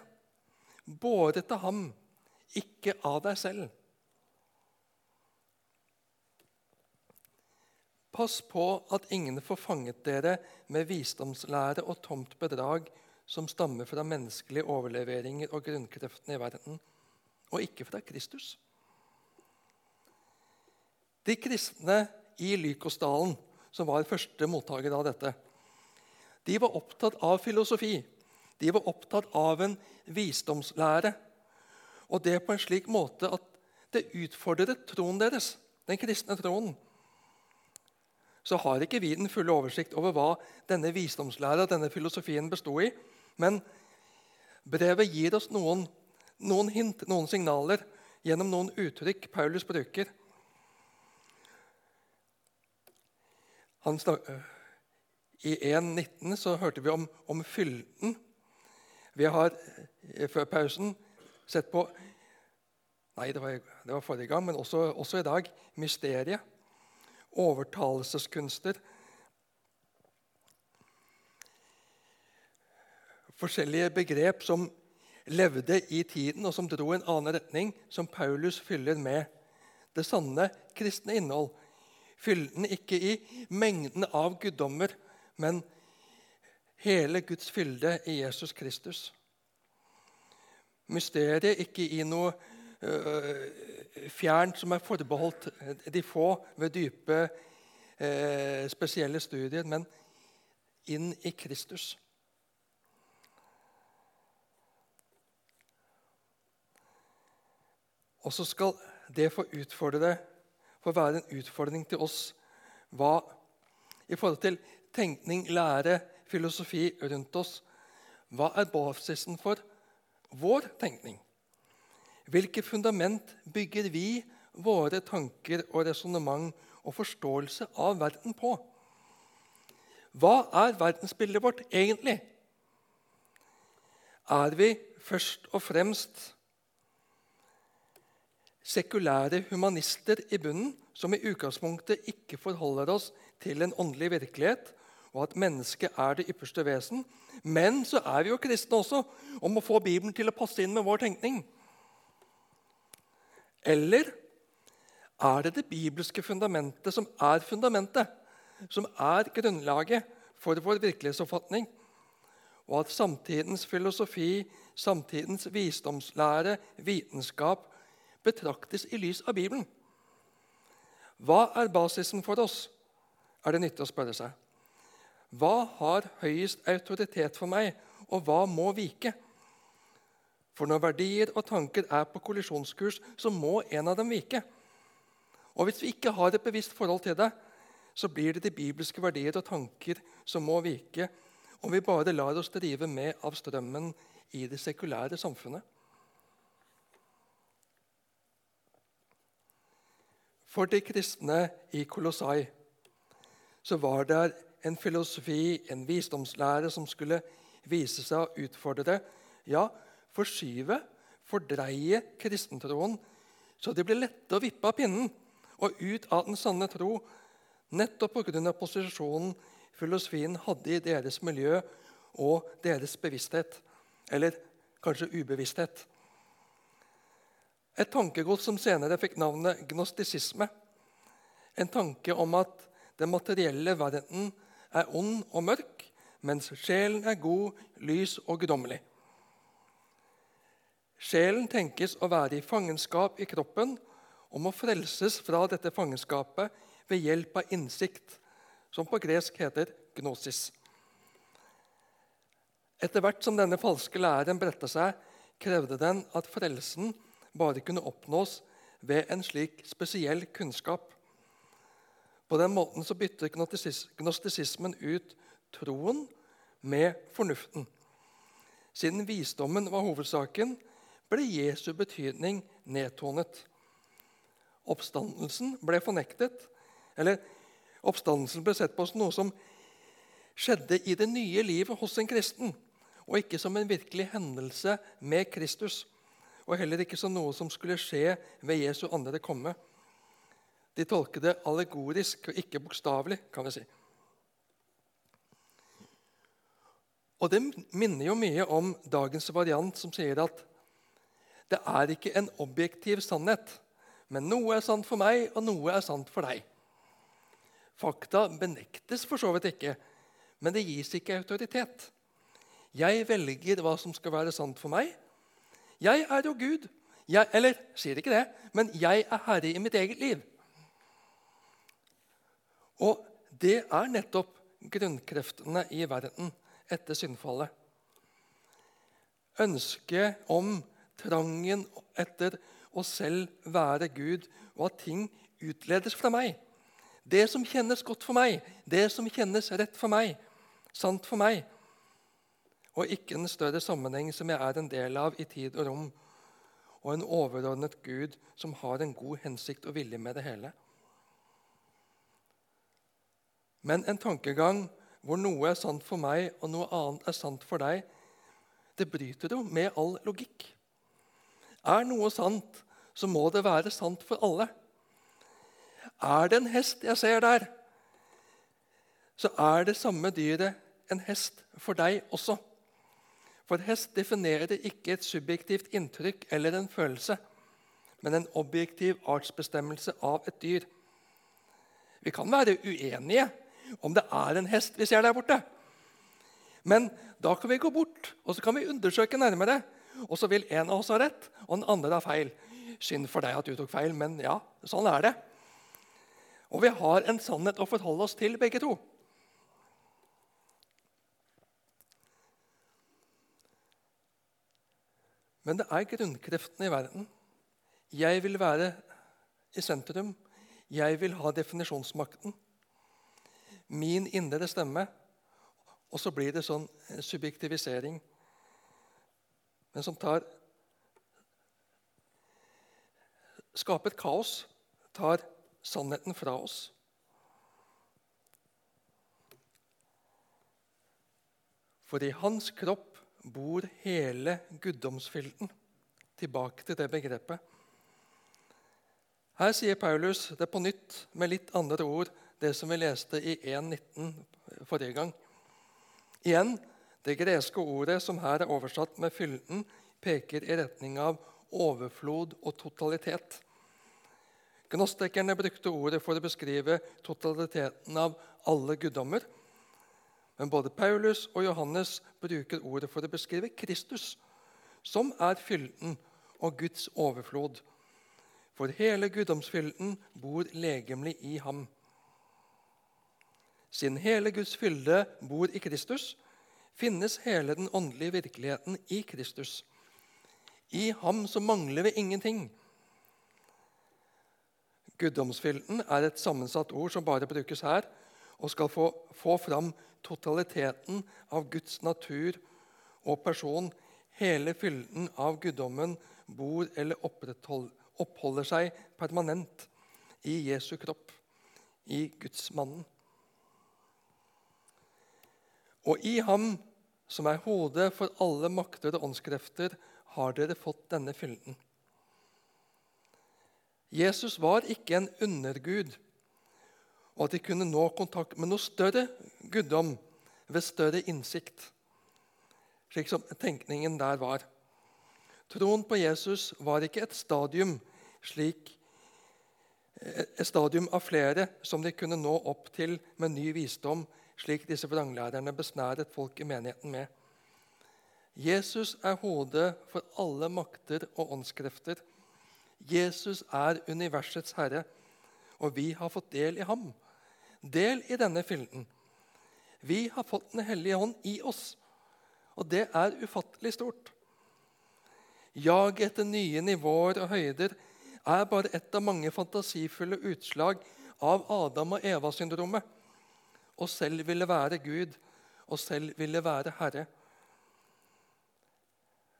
Båret til ham, ikke av deg selv. Pass på at ingen får fanget dere med visdomslære og tomt bedrag som stammer fra menneskelige overleveringer og grunnkreftene i verden, og ikke fra Kristus. De kristne i Lykosdalen, som var første mottaker av dette, de var opptatt av filosofi. De var opptatt av en visdomslære. Og det på en slik måte at det utfordret troen deres, den kristne troen. Så har ikke vi den fulle oversikt over hva denne visdomslæra, denne filosofien, bestod i. Men brevet gir oss noen, noen hint, noen signaler, gjennom noen uttrykk Paulus bruker. Han, I 1.19 så hørte vi om, om fylden. Vi har eh, før pausen sett på Nei, det var, det var forrige gang, men også, også i dag mysteriet. Overtalelseskunster. Forskjellige begrep som levde i tiden, og som dro en annen retning, som Paulus fyller med det sanne kristne innhold fylden ikke i mengden av guddommer, men hele Guds fylde i Jesus Kristus. Mysteriet ikke i noe øh, fjernt som er forbeholdt de få ved dype, eh, spesielle studier, men inn i Kristus. Og så skal det få utfordre få være en utfordring til oss hva, i forhold til tenkning, lære, filosofi rundt oss. Hva er basisen for vår tenkning? Hvilket fundament bygger vi våre tanker og resonnement og forståelse av verden på? Hva er verdensbildet vårt egentlig? Er vi først og fremst sekulære humanister i bunnen som i utgangspunktet ikke forholder oss til en åndelig virkelighet, og at mennesket er det ypperste vesen. Men så er vi jo kristne også, om å få Bibelen til å passe inn med vår tenkning. Eller er det det bibelske fundamentet som er fundamentet, som er grunnlaget for vår virkelighetsoppfatning? Og at samtidens filosofi, samtidens visdomslære, vitenskap betraktes i lys av Bibelen. Hva er basisen for oss, er det nyttig å spørre seg. Hva har høyest autoritet for meg, og hva må vike? For når verdier og tanker er på kollisjonskurs, så må en av dem vike. Og hvis vi ikke har et bevisst forhold til det, så blir det de bibelske verdier og tanker som må vike, om vi bare lar oss drive med av strømmen i det sekulære samfunnet. For de kristne i Kolossai så var det en filosofi, en visdomslære, som skulle vise seg å utfordre, ja, forskyve, fordreie kristentroen, så de blir lette å vippe av pinnen og ut av den sanne tro, nettopp pga. posisjonen filosofien hadde i deres miljø og deres bevissthet. Eller kanskje ubevissthet. Et tankegods som senere fikk navnet gnostisisme. En tanke om at den materielle verden er ond og mørk, mens sjelen er god, lys og guddommelig. Sjelen tenkes å være i fangenskap i kroppen og må frelses fra dette fangenskapet ved hjelp av innsikt, som på gresk heter gnosis. Etter hvert som denne falske læren bredte seg, krevde den at frelsen bare kunne oppnås ved en slik spesiell kunnskap. På den måten så bytter gnostisismen ut troen med fornuften. Siden visdommen var hovedsaken, ble Jesu betydning nedtonet. Oppstandelsen ble fornektet, eller oppstandelsen ble sett på som noe som skjedde i det nye livet hos en kristen, og ikke som en virkelig hendelse med Kristus. Og heller ikke som noe som skulle skje ved Jesu andre komme. De tolker det allegorisk og ikke bokstavelig, kan vi si. Og Det minner jo mye om dagens variant, som sier at det er ikke en objektiv sannhet, men noe er sant for meg, og noe er sant for deg. Fakta benektes for så vidt ikke, men det gis ikke autoritet. Jeg velger hva som skal være sant for meg. Jeg er jo Gud. Jeg, eller sier ikke det, men jeg er herre i mitt eget liv. Og det er nettopp grunnkreftene i verden etter syndfallet. Ønsket om trangen etter å selv være Gud, og at ting utledes fra meg. Det som kjennes godt for meg, det som kjennes rett for meg, sant for meg. Og ikke en større sammenheng som jeg er en del av i tid og rom. Og en overordnet Gud som har en god hensikt og vilje med det hele. Men en tankegang hvor noe er sant for meg, og noe annet er sant for deg, det bryter jo med all logikk. Er noe sant, så må det være sant for alle. Er det en hest jeg ser der, så er det samme dyret en hest for deg også. For hest definerer ikke et subjektivt inntrykk eller en følelse, men en objektiv artsbestemmelse av et dyr. Vi kan være uenige om det er en hest vi ser der borte. Men da kan vi gå bort og så kan vi undersøke nærmere. Og så vil en av oss ha rett, og den andre ha feil. Synd for deg at du tok feil, men ja, sånn er det. Og vi har en sannhet å forholde oss til, begge to. Men det er grunnkreftene i verden. Jeg vil være i sentrum. Jeg vil ha definisjonsmakten min indre stemme. Og så blir det sånn subjektivisering, men som tar Skaper kaos, tar sannheten fra oss. For i hans kropp bor hele guddomsfylden. Tilbake til det begrepet. Her sier Paulus det på nytt med litt andre ord det som vi leste i 1.19 forrige gang. Igjen, det greske ordet som her er oversatt med 'fylden', peker i retning av overflod og totalitet. Gnostikerne brukte ordet for å beskrive totaliteten av alle guddommer. Men både Paulus og Johannes bruker ordet for å beskrive Kristus, som er fylden og Guds overflod. For hele guddomsfylden bor legemlig i ham. Siden hele Guds fylde bor i Kristus, finnes hele den åndelige virkeligheten i Kristus. I ham så mangler vi ingenting. Guddomsfylden er et sammensatt ord som bare brukes her, og skal få, få fram totaliteten av Guds natur og person. Hele fylden av guddommen bor eller oppholder seg permanent i Jesu kropp, i Gudsmannen. Og i ham, som er hodet for alle makter og åndskrefter, har dere fått denne fylden. Jesus var ikke en undergud, og at de kunne nå kontakt med noe større guddom ved større innsikt, slik som tenkningen der var. Troen på Jesus var ikke et stadium, slik, et stadium av flere som de kunne nå opp til med ny visdom slik disse vranglærerne besnæret folk i menigheten med. Jesus er hodet for alle makter og åndskrefter. Jesus er universets herre, og vi har fått del i ham. Del i denne fylden. Vi har fått Den hellige hånd i oss, og det er ufattelig stort. Jaget etter nye nivåer og høyder er bare ett av mange fantasifulle utslag av Adam og Eva-syndromet. Og selv ville være Gud, og selv ville være Herre.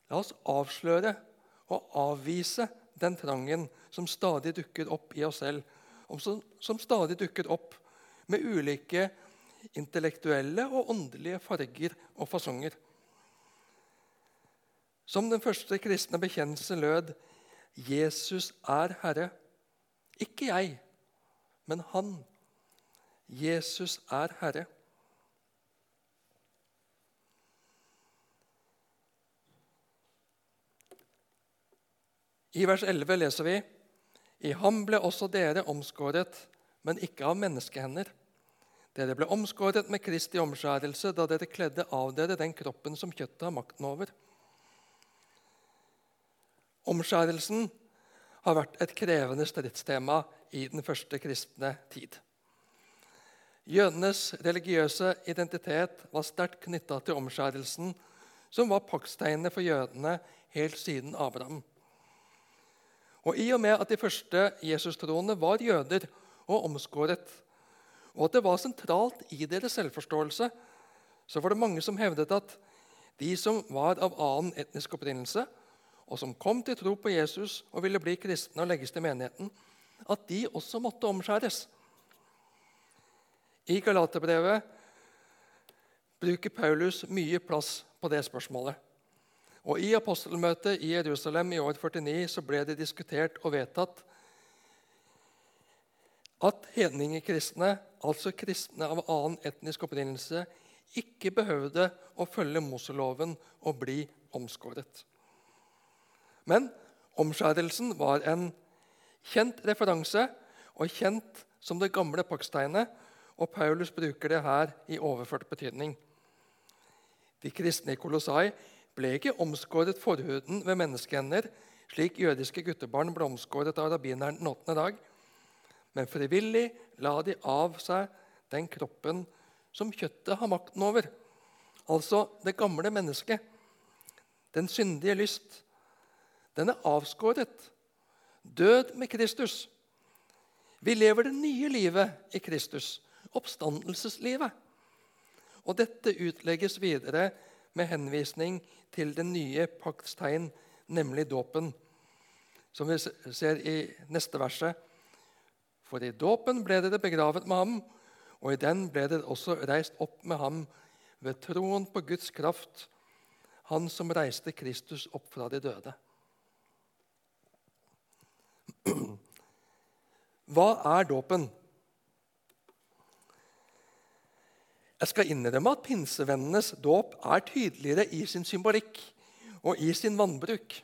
La oss avsløre og avvise den trangen som stadig dukker opp i oss selv, og som, stadig dukker opp med ulike intellektuelle og åndelige farger og fasonger. Som den første kristne bekjennelse lød Jesus er Herre. Ikke jeg, men Han. Jesus er Herre. I vers 11 leser vi i ham ble også dere omskåret, men ikke av menneskehender. Dere ble omskåret med Kristi omskjærelse da dere kledde av dere den kroppen som kjøttet har makten over. Omskjærelsen har vært et krevende stridstema i den første kristne tid. Jødenes religiøse identitet var sterkt knytta til omskjærelsen, som var paktstegnet for jødene helt siden Abraham. Og I og med at de første Jesus-troende var jøder og omskåret, og at det var sentralt i deres selvforståelse, så var det mange som hevdet at de som var av annen etnisk opprinnelse, og som kom til tro på Jesus og ville bli kristne og legges til menigheten, at de også måtte omskjæres. I Galaterbrevet bruker Paulus mye plass på det spørsmålet. Og I apostelmøtet i Jerusalem i år 49 så ble det diskutert og vedtatt at hedningekristne, altså kristne av annen etnisk opprinnelse, ikke behøvde å følge Moseloven og bli omskåret. Men omskjærelsen var en kjent referanse og kjent som det gamle paktstegnet, og Paulus bruker det her i overført betydning. De kristne i Kolossai ble ikke omskåret forhuden ved menneskehender, slik jødiske guttebarn ble omskåret av rabbineren den åttende dag, men frivillig la de av seg den kroppen som kjøttet har makten over, altså det gamle mennesket, den syndige lyst, den er avskåret. Død med Kristus. Vi lever det nye livet i Kristus, oppstandelseslivet. Og dette utlegges videre med henvisning til den nye paktstegn, nemlig dåpen, som vi ser i neste verset. For i dåpen ble dere begravet med ham, og i den ble dere også reist opp med ham ved troen på Guds kraft, han som reiste Kristus opp fra de døde. Hva er dåpen? Jeg skal innrømme at pinsevennenes dåp er tydeligere i sin symbolikk og i sin vannbruk.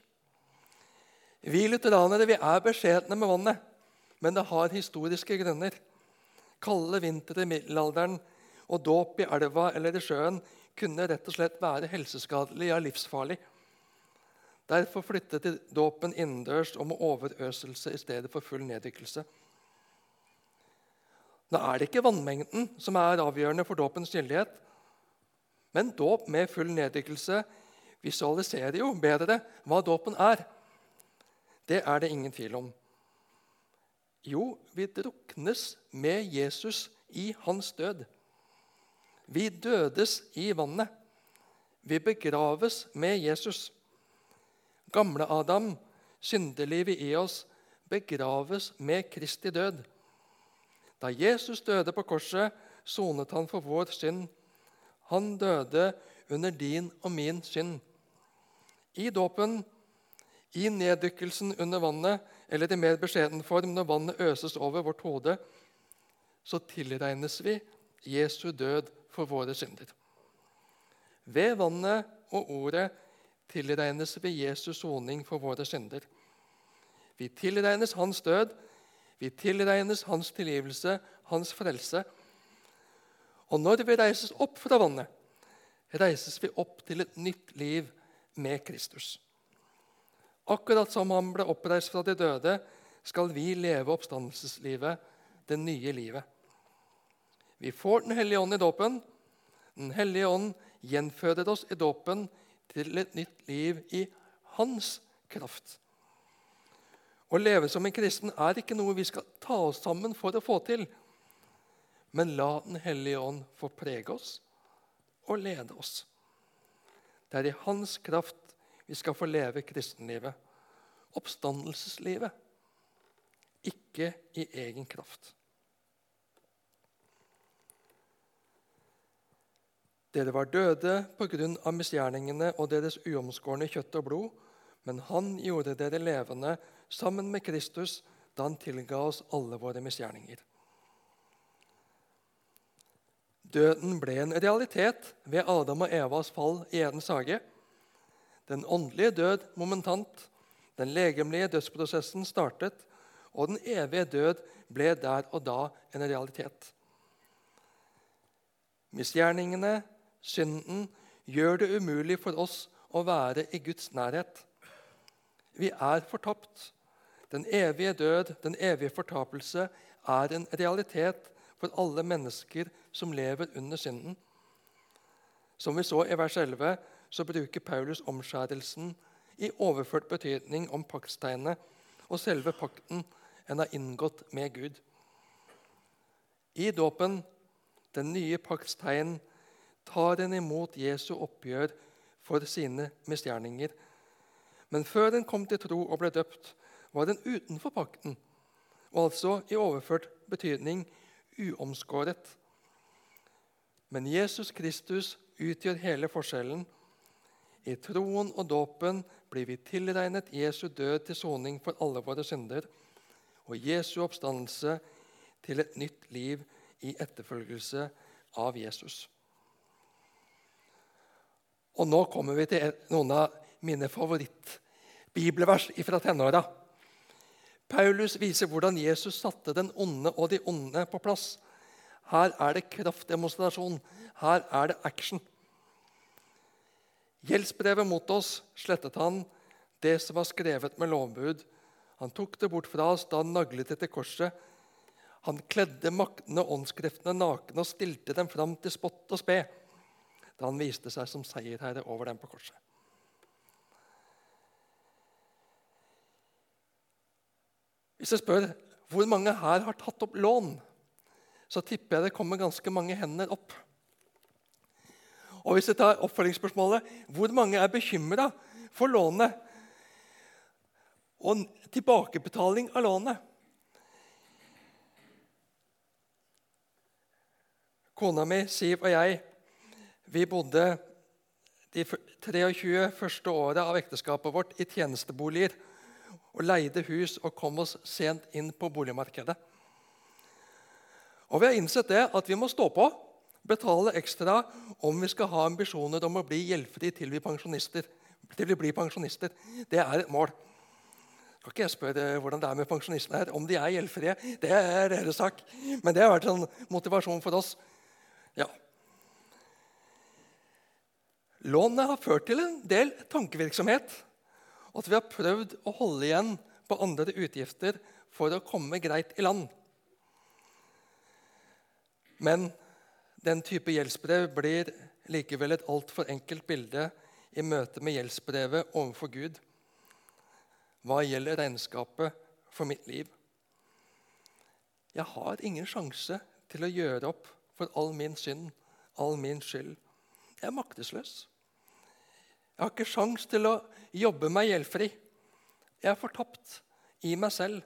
Vi lutheranere vi er beskjedne med vannet, men det har historiske grunner. Kalde vintre i middelalderen og dåp i elva eller i sjøen kunne rett og slett være helseskadelig, ja livsfarlig. Derfor flyttet de dåpen innendørs og med overøselse i stedet for full neddykkelse. Nå er det ikke vannmengden som er avgjørende for dåpens gyldighet. Men dåp med full neddykkelse visualiserer jo bedre hva dåpen er. Det er det ingen tvil om. Jo, vi druknes med Jesus i hans død. Vi dødes i vannet. Vi begraves med Jesus. Gamle Adam, syndelivet i oss, begraves med Kristi død. Da Jesus døde på korset, sonet han for vår synd. Han døde under din og min synd. I dåpen, i neddykkelsen under vannet, eller i mer beskjeden form når vannet øses over vårt hode, så tilregnes vi Jesu død for våre synder. Ved vannet og ordet tilregnes vi Jesus soning for våre synder. Vi tilregnes hans død, vi tilregnes hans tilgivelse, hans frelse. Og når vi reises opp fra vannet, reises vi opp til et nytt liv med Kristus. Akkurat som han ble oppreist fra de døde, skal vi leve oppstandelseslivet, det nye livet. Vi får Den hellige ånd i dåpen. Den hellige ånd gjenføder oss i dåpen til et nytt liv i hans kraft. Å leve som en kristen er ikke noe vi skal ta oss sammen for å få til. Men la Den hellige ånd få prege oss og lede oss. Det er i hans kraft vi skal få leve kristenlivet. Oppstandelseslivet. Ikke i egen kraft. Dere var døde pga. misgjerningene og deres uomskårne kjøtt og blod, men han gjorde dere levende sammen med Kristus da han tilga oss alle våre misgjerninger. Døden ble en realitet ved Adam og Evas fall i Edens hage. Den åndelige død momentant, den legemlige dødsprosessen startet, og den evige død ble der og da en realitet. Misgjerningene, synden, gjør det umulig for oss å være i Guds nærhet. Vi er fortapt. Den evige død, den evige fortapelse, er en realitet for alle mennesker som lever under synden. Som vi så i vers 11, så bruker Paulus omskjærelsen i overført betydning om paktstegnet og selve pakten en har inngått med Gud. I dåpen, den nye paktstegn, tar en imot Jesu oppgjør for sine misgjerninger. Men før en kom til tro og ble døpt, var den utenfor pakten, og altså i overført betydning uomskåret. Men Jesus Kristus utgjør hele forskjellen. I troen og dåpen blir vi tilregnet Jesu død til soning for alle våre synder og Jesu oppstandelse til et nytt liv i etterfølgelse av Jesus. Og nå kommer vi til noen av mine favorittbibelvers fra tenåra. Paulus viser hvordan Jesus satte den onde og de onde på plass. Her er det kraftdemonstrasjon. Her er det action. Gjeldsbrevet mot oss slettet han, det som var skrevet med lovbud. Han tok det bort fra oss da han naglet det til korset. Han kledde maktene og åndskreftene nakne og stilte dem fram til spott og spe da han viste seg som seierherre over dem på korset. Hvis jeg spør hvor mange her har tatt opp lån, så tipper jeg det kommer ganske mange hender opp. Og hvis jeg tar oppfølgingsspørsmålet hvor mange er bekymra for lånet? Og tilbakebetaling av lånet? Kona mi, Siv og jeg vi bodde de 23 første åra av ekteskapet vårt i tjenesteboliger og leide hus og kom oss sent inn på boligmarkedet. Og Vi har innsett det at vi må stå på, betale ekstra om vi skal ha ambisjoner om å bli gjeldfri til vi, til vi blir pensjonister. Det er et mål. Skal ikke jeg spørre hvordan det er med pensjonistene her, om de er gjeldfrie. Det er deres sak. Men det har vært en motivasjon for oss. Ja. Lånet har ført til en del tankevirksomhet at vi har prøvd å holde igjen på andre utgifter for å komme greit i land. Men den type gjeldsbrev blir likevel et altfor enkelt bilde i møte med gjeldsbrevet overfor Gud hva gjelder regnskapet for mitt liv. Jeg har ingen sjanse til å gjøre opp for all min synd, all min skyld. Jeg er maktesløs. Jeg har ikke sjans til å jobbe meg gjeldfri. Jeg er fortapt i meg selv.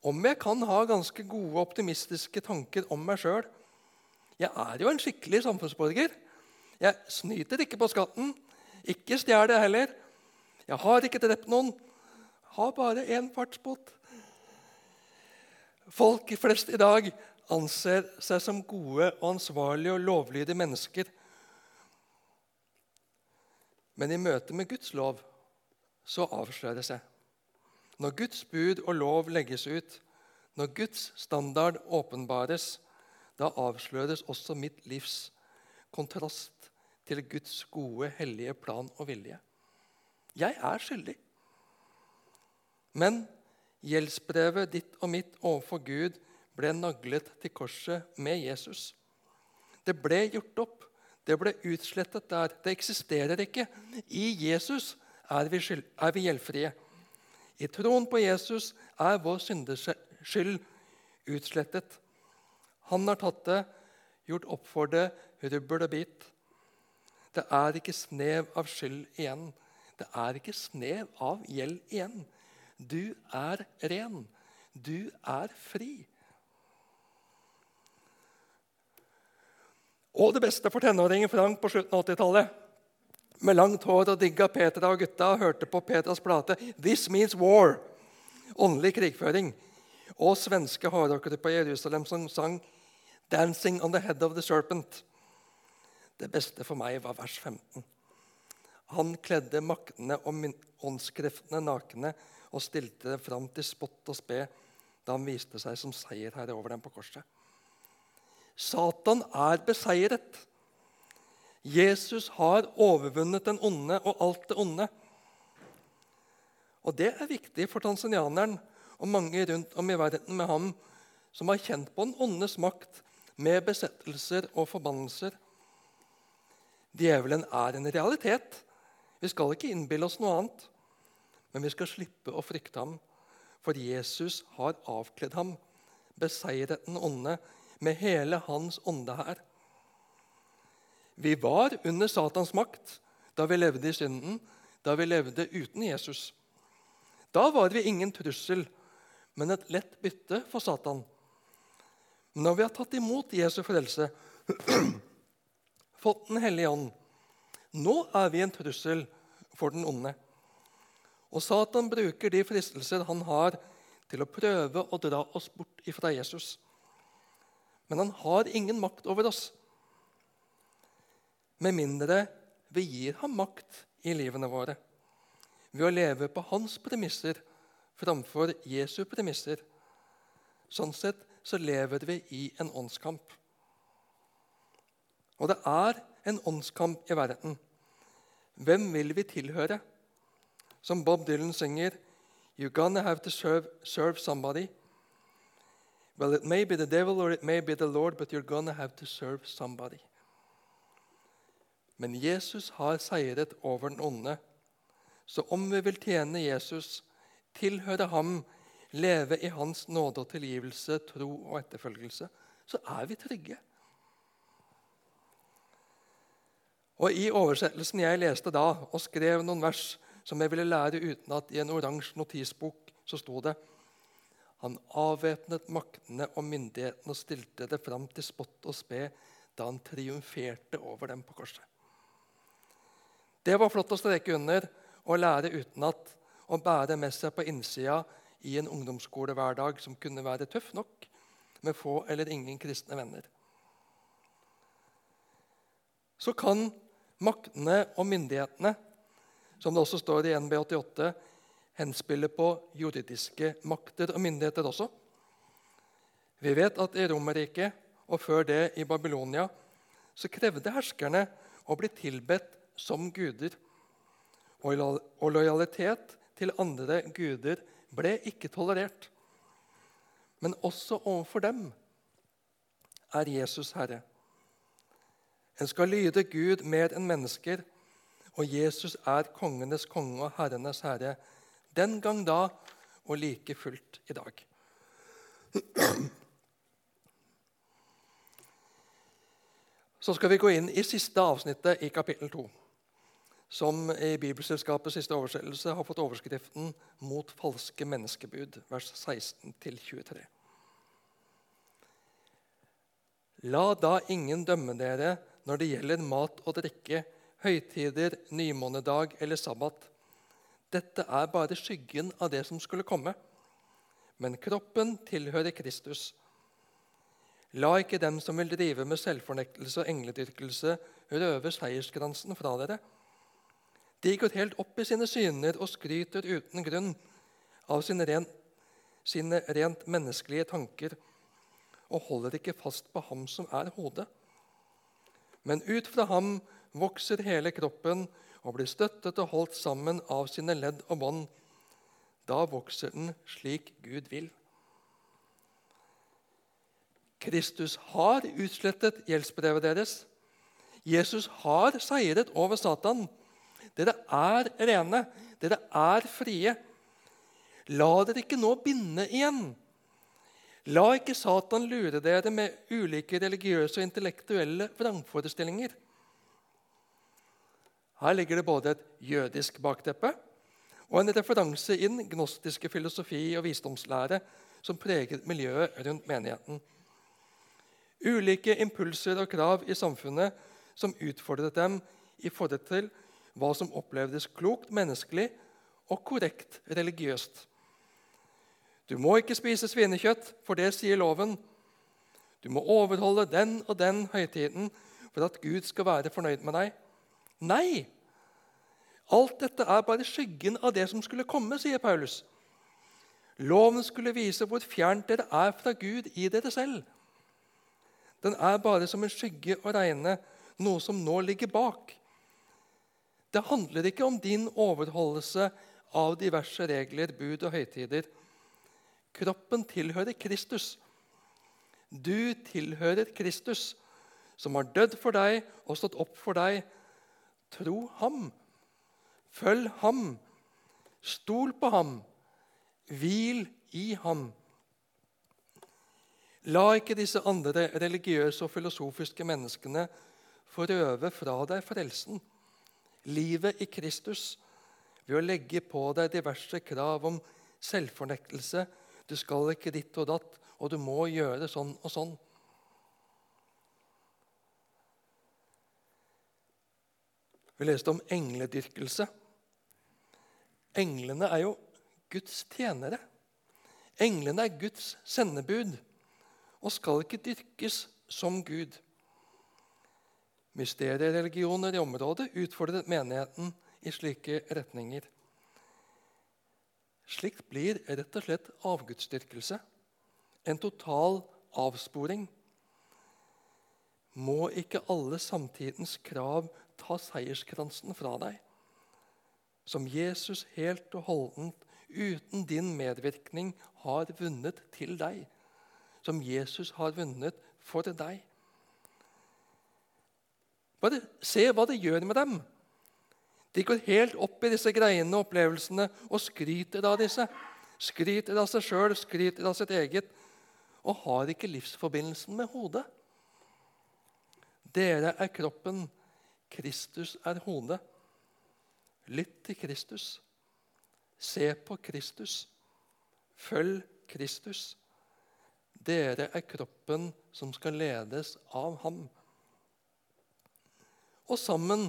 Om jeg kan ha ganske gode, optimistiske tanker om meg sjøl Jeg er jo en skikkelig samfunnsborger. Jeg snyter ikke på skatten. Ikke stjeler jeg heller. Jeg har ikke drept noen. Har bare én fartsbot. Folk flest i dag anser seg som gode, og ansvarlige og lovlydige mennesker men i møte med Guds lov så avslører det seg. Når Guds bud og lov legges ut, når Guds standard åpenbares, da avsløres også mitt livs kontrast til Guds gode, hellige plan og vilje. Jeg er skyldig. Men gjeldsbrevet ditt og mitt overfor Gud ble naglet til korset med Jesus. Det ble gjort opp. Det ble utslettet der. Det eksisterer ikke. I Jesus er vi, skyld, er vi gjeldfrie. I troen på Jesus er vår syndeskyld utslettet. Han har tatt det, gjort opp for det, rubbel og bit. Det er ikke snev av skyld igjen. Det er ikke snev av gjeld igjen. Du er ren. Du er fri. Og det beste for tenåringen Frank på slutten av 80-tallet. Med langt hår og digga Petra og gutta og hørte på Petras plate 'This Means War'. Åndelig krigføring. Og svenske hardrockere på Jerusalem som sang 'Dancing on the Head of the Serpent'. Det beste for meg var vers 15. Han kledde maktene og åndskreftene nakne og stilte dem fram til spott og spe da han viste seg som seierherre over dem på korset. Satan er beseiret. Jesus har overvunnet den onde og alt det onde. Og Det er viktig for tanzanianeren og mange rundt om i verden med ham som har kjent på den ondes makt med besettelser og forbannelser. Djevelen er en realitet. Vi skal ikke innbille oss noe annet. Men vi skal slippe å frykte ham, for Jesus har avkledd ham, beseiret den onde med hele hans ånde her. Vi var under Satans makt da vi levde i synden, da vi levde uten Jesus. Da var vi ingen trussel, men et lett bytte for Satan. Når vi har tatt imot Jesu frelse, fått Den hellige ånd, nå er vi en trussel for den onde. Og Satan bruker de fristelser han har, til å prøve å dra oss bort ifra Jesus. Men han har ingen makt over oss. Med mindre vi gir ham makt i livene våre ved å leve på hans premisser framfor Jesu premisser. Sånn sett så lever vi i en åndskamp. Og det er en åndskamp i verden. Hvem vil vi tilhøre? Som Bob Dylan synger You're gonna have to serve, serve somebody. Well, it may be the devil or it may be the Lord, but you're gonna have to serve somebody. Men Jesus har seiret over den onde. Så om vi vil tjene Jesus, tilhøre ham, leve i hans nåde og tilgivelse, tro og etterfølgelse, så er vi trygge. Og I oversettelsen jeg leste da, og skrev noen vers som jeg ville lære utenat i en oransje notisbok, så sto det han avvæpnet maktene og myndighetene og stilte det fram til spott og spe da han triumferte over dem på korset. Det var flott å streke under og lære utenat og bære med seg på innsida i en ungdomsskolehverdag som kunne være tøff nok, med få eller ingen kristne venner. Så kan maktene og myndighetene, som det også står i NB88, henspiller på juridiske makter og myndigheter også. Vi vet at i Romerriket og før det i Babylonia så krevde herskerne å bli tilbedt som guder. Og lojalitet til andre guder ble ikke tolerert. Men også overfor dem er Jesus herre. En skal lyde Gud mer enn mennesker, og Jesus er kongenes konge og herrenes herre den gang da og like fullt i dag. Så skal vi gå inn i siste avsnittet i kapittel 2, som i Bibelselskapets siste oversettelse har fått overskriften 'Mot falske menneskebud', vers 16-23. La da ingen dømme dere når det gjelder mat og drikke, høytider, nymånedag eller sabbat dette er bare skyggen av det som skulle komme. Men kroppen tilhører Kristus. La ikke dem som vil drive med selvfornektelse og engledyrkelse, røve seierskransen fra dere. De går helt opp i sine syner og skryter uten grunn av sine rent, sine rent menneskelige tanker og holder ikke fast på ham som er hodet. Men ut fra ham vokser hele kroppen og blir støttet og holdt sammen av sine ledd og bånd. Da vokser den slik Gud vil. Kristus har utslettet gjeldsbrevet deres. Jesus har seiret over Satan. Dere er rene. Dere er frie. La dere ikke nå binde igjen. La ikke Satan lure dere med ulike religiøse og intellektuelle vrangforestillinger. Her ligger det både et jødisk bakteppe og en referanse inn gnostiske filosofi og visdomslære som preger miljøet rundt menigheten. Ulike impulser og krav i samfunnet som utfordret dem i forhold til hva som opplevdes klokt menneskelig og korrekt religiøst. Du må ikke spise svinekjøtt, for det sier loven. Du må overholde den og den høytiden for at Gud skal være fornøyd med deg. Nei! Alt dette er bare skyggen av det som skulle komme, sier Paulus. Loven skulle vise hvor fjernt dere er fra Gud i dere selv. Den er bare som en skygge å regne, noe som nå ligger bak. Det handler ikke om din overholdelse av diverse regler, bud og høytider. Kroppen tilhører Kristus. Du tilhører Kristus, som har dødd for deg og stått opp for deg. Tro ham. Følg ham. Stol på ham. Hvil i ham. La ikke disse andre religiøse og filosofiske menneskene få røve fra deg frelsen, livet i Kristus, ved å legge på deg diverse krav om selvfornektelse. Du skal ikke ditt og datt, og du må gjøre sånn og sånn. Vi leste om engledyrkelse. Englene er jo Guds tjenere. Englene er Guds sendebud og skal ikke dyrkes som Gud. Mysteriereligioner i området utfordret menigheten i slike retninger. Slikt blir rett og slett avgudsdyrkelse. En total avsporing. Må ikke alle samtidens krav ta seierskransen fra deg? Som Jesus helt og holdent, uten din medvirkning, har vunnet til deg. Som Jesus har vunnet for deg. Bare se hva det gjør med dem. De går helt opp i disse greiene og opplevelsene og skryter av disse. Skryter av seg sjøl, skryter av sitt eget, og har ikke livsforbindelsen med hodet. Dere er kroppen, Kristus er hodet. Lytt til Kristus. Se på Kristus. Følg Kristus. Dere er kroppen som skal ledes av ham. Og sammen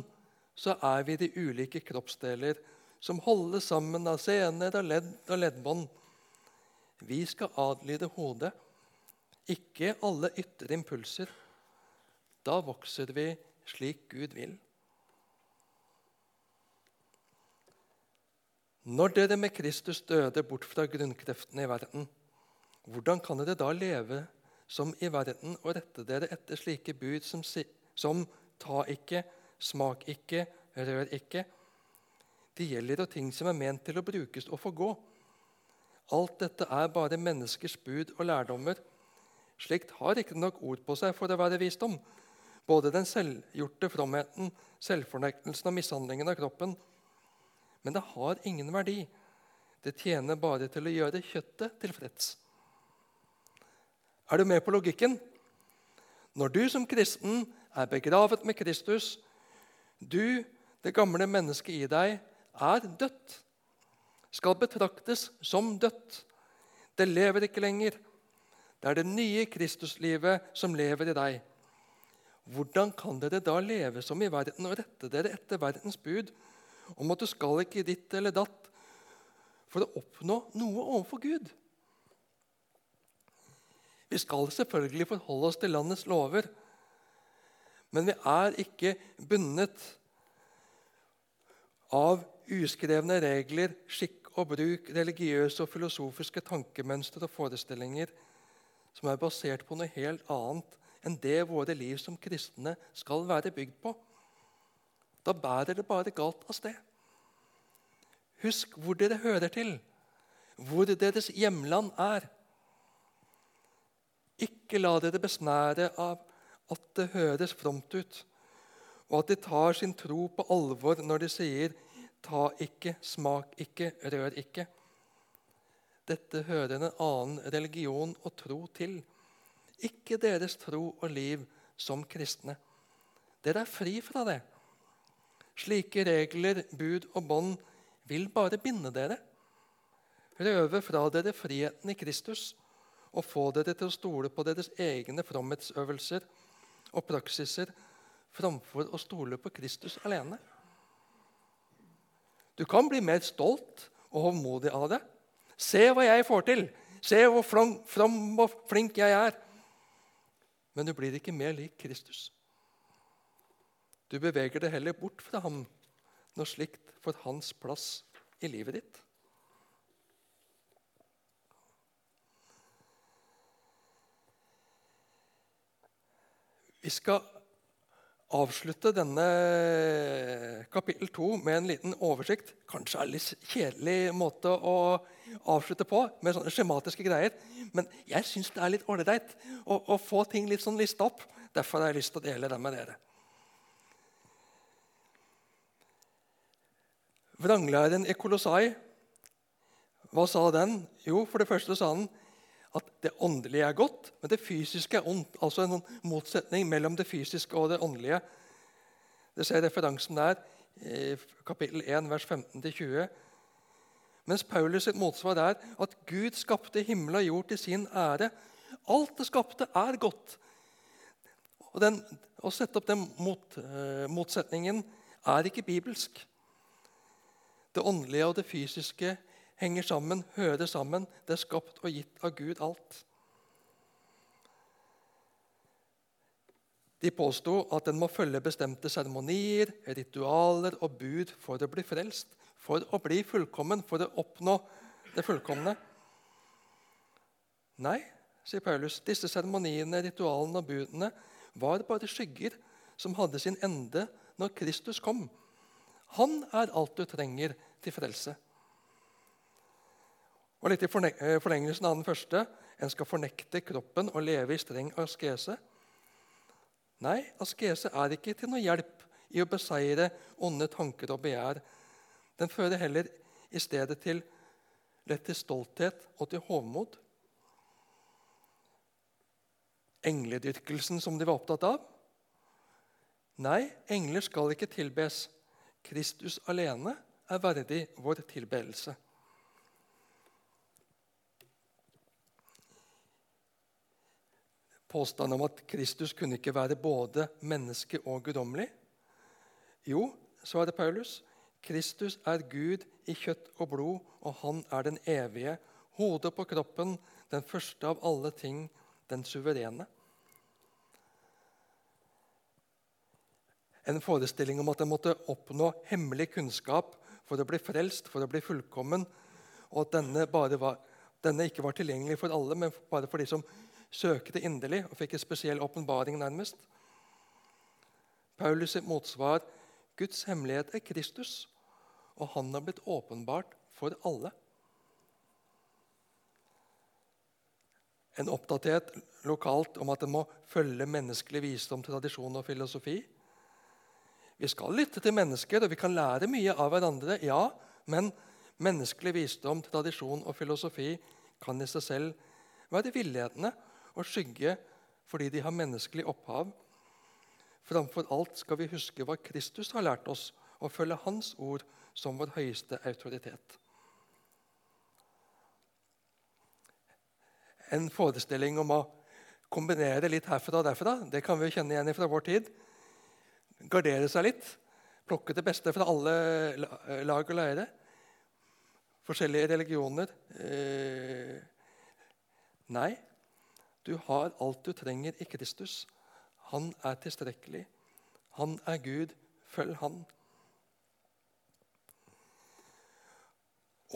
så er vi de ulike kroppsdeler som holdes sammen av sener og ledd og leddbånd. Vi skal adlyde hodet, ikke alle ytre impulser. Da vokser vi slik Gud vil. Når dere med Kristus døde bort fra grunnkreftene i verden, hvordan kan dere da leve som i verden og rette dere etter slike bud som, som ta ikke, smak ikke, rør ikke? Det gjelder jo ting som er ment til å brukes og forgå. Alt dette er bare menneskers bud og lærdommer. Slikt har ikke nok ord på seg for å være visdom. Både den selvgjorte fromheten, selvfornektelsen og mishandlingen av kroppen. Men det har ingen verdi. Det tjener bare til å gjøre kjøttet tilfreds. Er du med på logikken? Når du som kristen er begravet med Kristus, du, det gamle mennesket i deg, er dødt. Skal betraktes som dødt. Det lever ikke lenger. Det er det nye Kristuslivet som lever i deg. Hvordan kan dere da leve som i verden og rette dere etter verdens bud om at du skal ikke ditt eller datt for å oppnå noe overfor Gud? Vi skal selvfølgelig forholde oss til landets lover, men vi er ikke bundet av uskrevne regler, skikk og bruk, religiøse og filosofiske tankemønstre og forestillinger som er basert på noe helt annet enn det våre liv som kristne skal være bygd på. Da bærer det bare galt av sted. Husk hvor dere hører til, hvor deres hjemland er. Ikke la dere besnære av at det høres fromt ut, og at de tar sin tro på alvor når de sier 'ta ikke, smak ikke, rør ikke'. Dette hører en annen religion og tro til, ikke deres tro og liv som kristne. Dere er fri fra det. Slike regler, bud og bånd vil bare binde dere. Røve fra dere friheten i Kristus og få dere til å stole på deres egne fromhetsøvelser og praksiser framfor å stole på Kristus alene. Du kan bli mer stolt og hovmodig av det. Se hva jeg får til! Se hvor from og flink jeg er! Men du blir ikke mer lik Kristus. Du beveger deg heller bort fra ham når slikt får hans plass i livet ditt. Vi skal avslutte denne kapittel 2 med en liten oversikt. Kanskje en litt kjedelig måte å avslutte på, med sånne skjematiske greier. Men jeg syns det er litt ålreit å, å, få ting litt sånn lista opp. Derfor har jeg lyst til å dele det med dere. Vranglæren i Kolossai, hva sa den? Jo, for det første sa den at det åndelige er godt, men det fysiske er ondt. Altså en motsetning mellom det fysiske og det åndelige. Det ser referansen der, i kapittel 1, vers 15-20. Mens Paulus' sitt motsvar er at Gud skapte himmel og jord til sin ære. Alt det skapte, er godt. Og den, Å sette opp den mot, uh, motsetningen er ikke bibelsk. Det åndelige og det fysiske henger sammen, hører sammen. Det er skapt og gitt av Gud alt. De påsto at en må følge bestemte seremonier, ritualer og bud for å bli frelst, for å bli fullkommen, for å oppnå det fullkomne. Nei, sier Paulus, disse seremoniene, ritualene og budene var bare skygger som hadde sin ende når Kristus kom. Han er alt du trenger til frelse. Og litt i eh, forlengelsen av den første en skal fornekte kroppen og leve i streng askese. Nei, askese er ikke til noe hjelp i å beseire onde tanker og begjær. Den fører heller i stedet til lett til stolthet og til hovmod. Engledyrkelsen som de var opptatt av? Nei, engler skal ikke tilbes. Kristus alene er verdig vår tilbedelse. Påstanden om at Kristus kunne ikke være både menneske og guddommelig? Jo, svarer Paulus, Kristus er Gud i kjøtt og blod, og han er den evige, hodet på kroppen, den første av alle ting, den suverene. En forestilling om at en måtte oppnå hemmelig kunnskap for å bli frelst, for å bli fullkommen, og at denne, var, denne ikke var tilgjengelig for alle, men bare for de som søkte inderlig og fikk en spesiell åpenbaring, nærmest. Paulus' sitt motsvar Guds hemmelighet er Kristus, og han har blitt åpenbart for alle. En oppdatert lokalt om at en må følge menneskelig visdom, tradisjon og filosofi. Vi skal lytte til mennesker, og vi kan lære mye av hverandre. ja, Men menneskelig visdom, tradisjon og filosofi kan i seg selv være villedende og skygge fordi de har menneskelig opphav. Framfor alt skal vi huske hva Kristus har lært oss, og følge Hans ord som vår høyeste autoritet. En forestilling om å kombinere litt herfra og derfra det kan vi kjenne igjen fra vår tid. Gardere seg litt, plukke det beste fra alle lag og leire. Forskjellige religioner. Eh, nei, du har alt du trenger i Kristus. Han er tilstrekkelig. Han er Gud. Følg Han.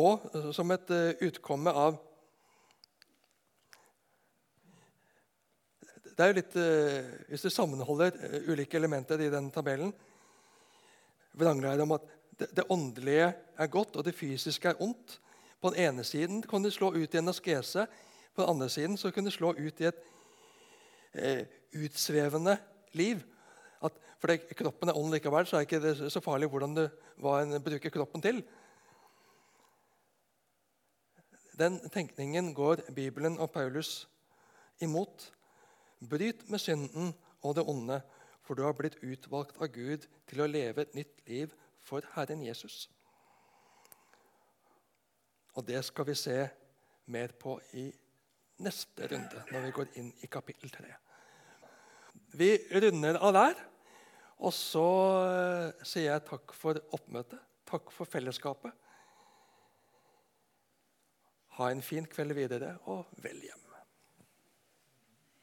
Og eh, som et eh, utkomme av Det er jo litt, eh, Hvis du sammenholder ulike elementer i den tabellen vranglære om at det, åndelige er godt og det fysiske er ondt. På den ene siden kan du slå ut i en askese. På den andre siden så kunne det slå ut i et eh, utsvevende liv. At, for det, kroppen er ånd likevel, så er det ikke så farlig hvordan du, hva en bruker kroppen til. Den tenkningen går Bibelen og Paulus imot. Bryt med synden og det onde, for du har blitt utvalgt av Gud til å leve et nytt liv for Herren Jesus. Og det skal vi se mer på i neste runde, når vi går inn i kapittel 3. Vi runder av der, og så eh, sier jeg takk for oppmøtet. Takk for fellesskapet. Ha en fin kveld videre, og vel hjem.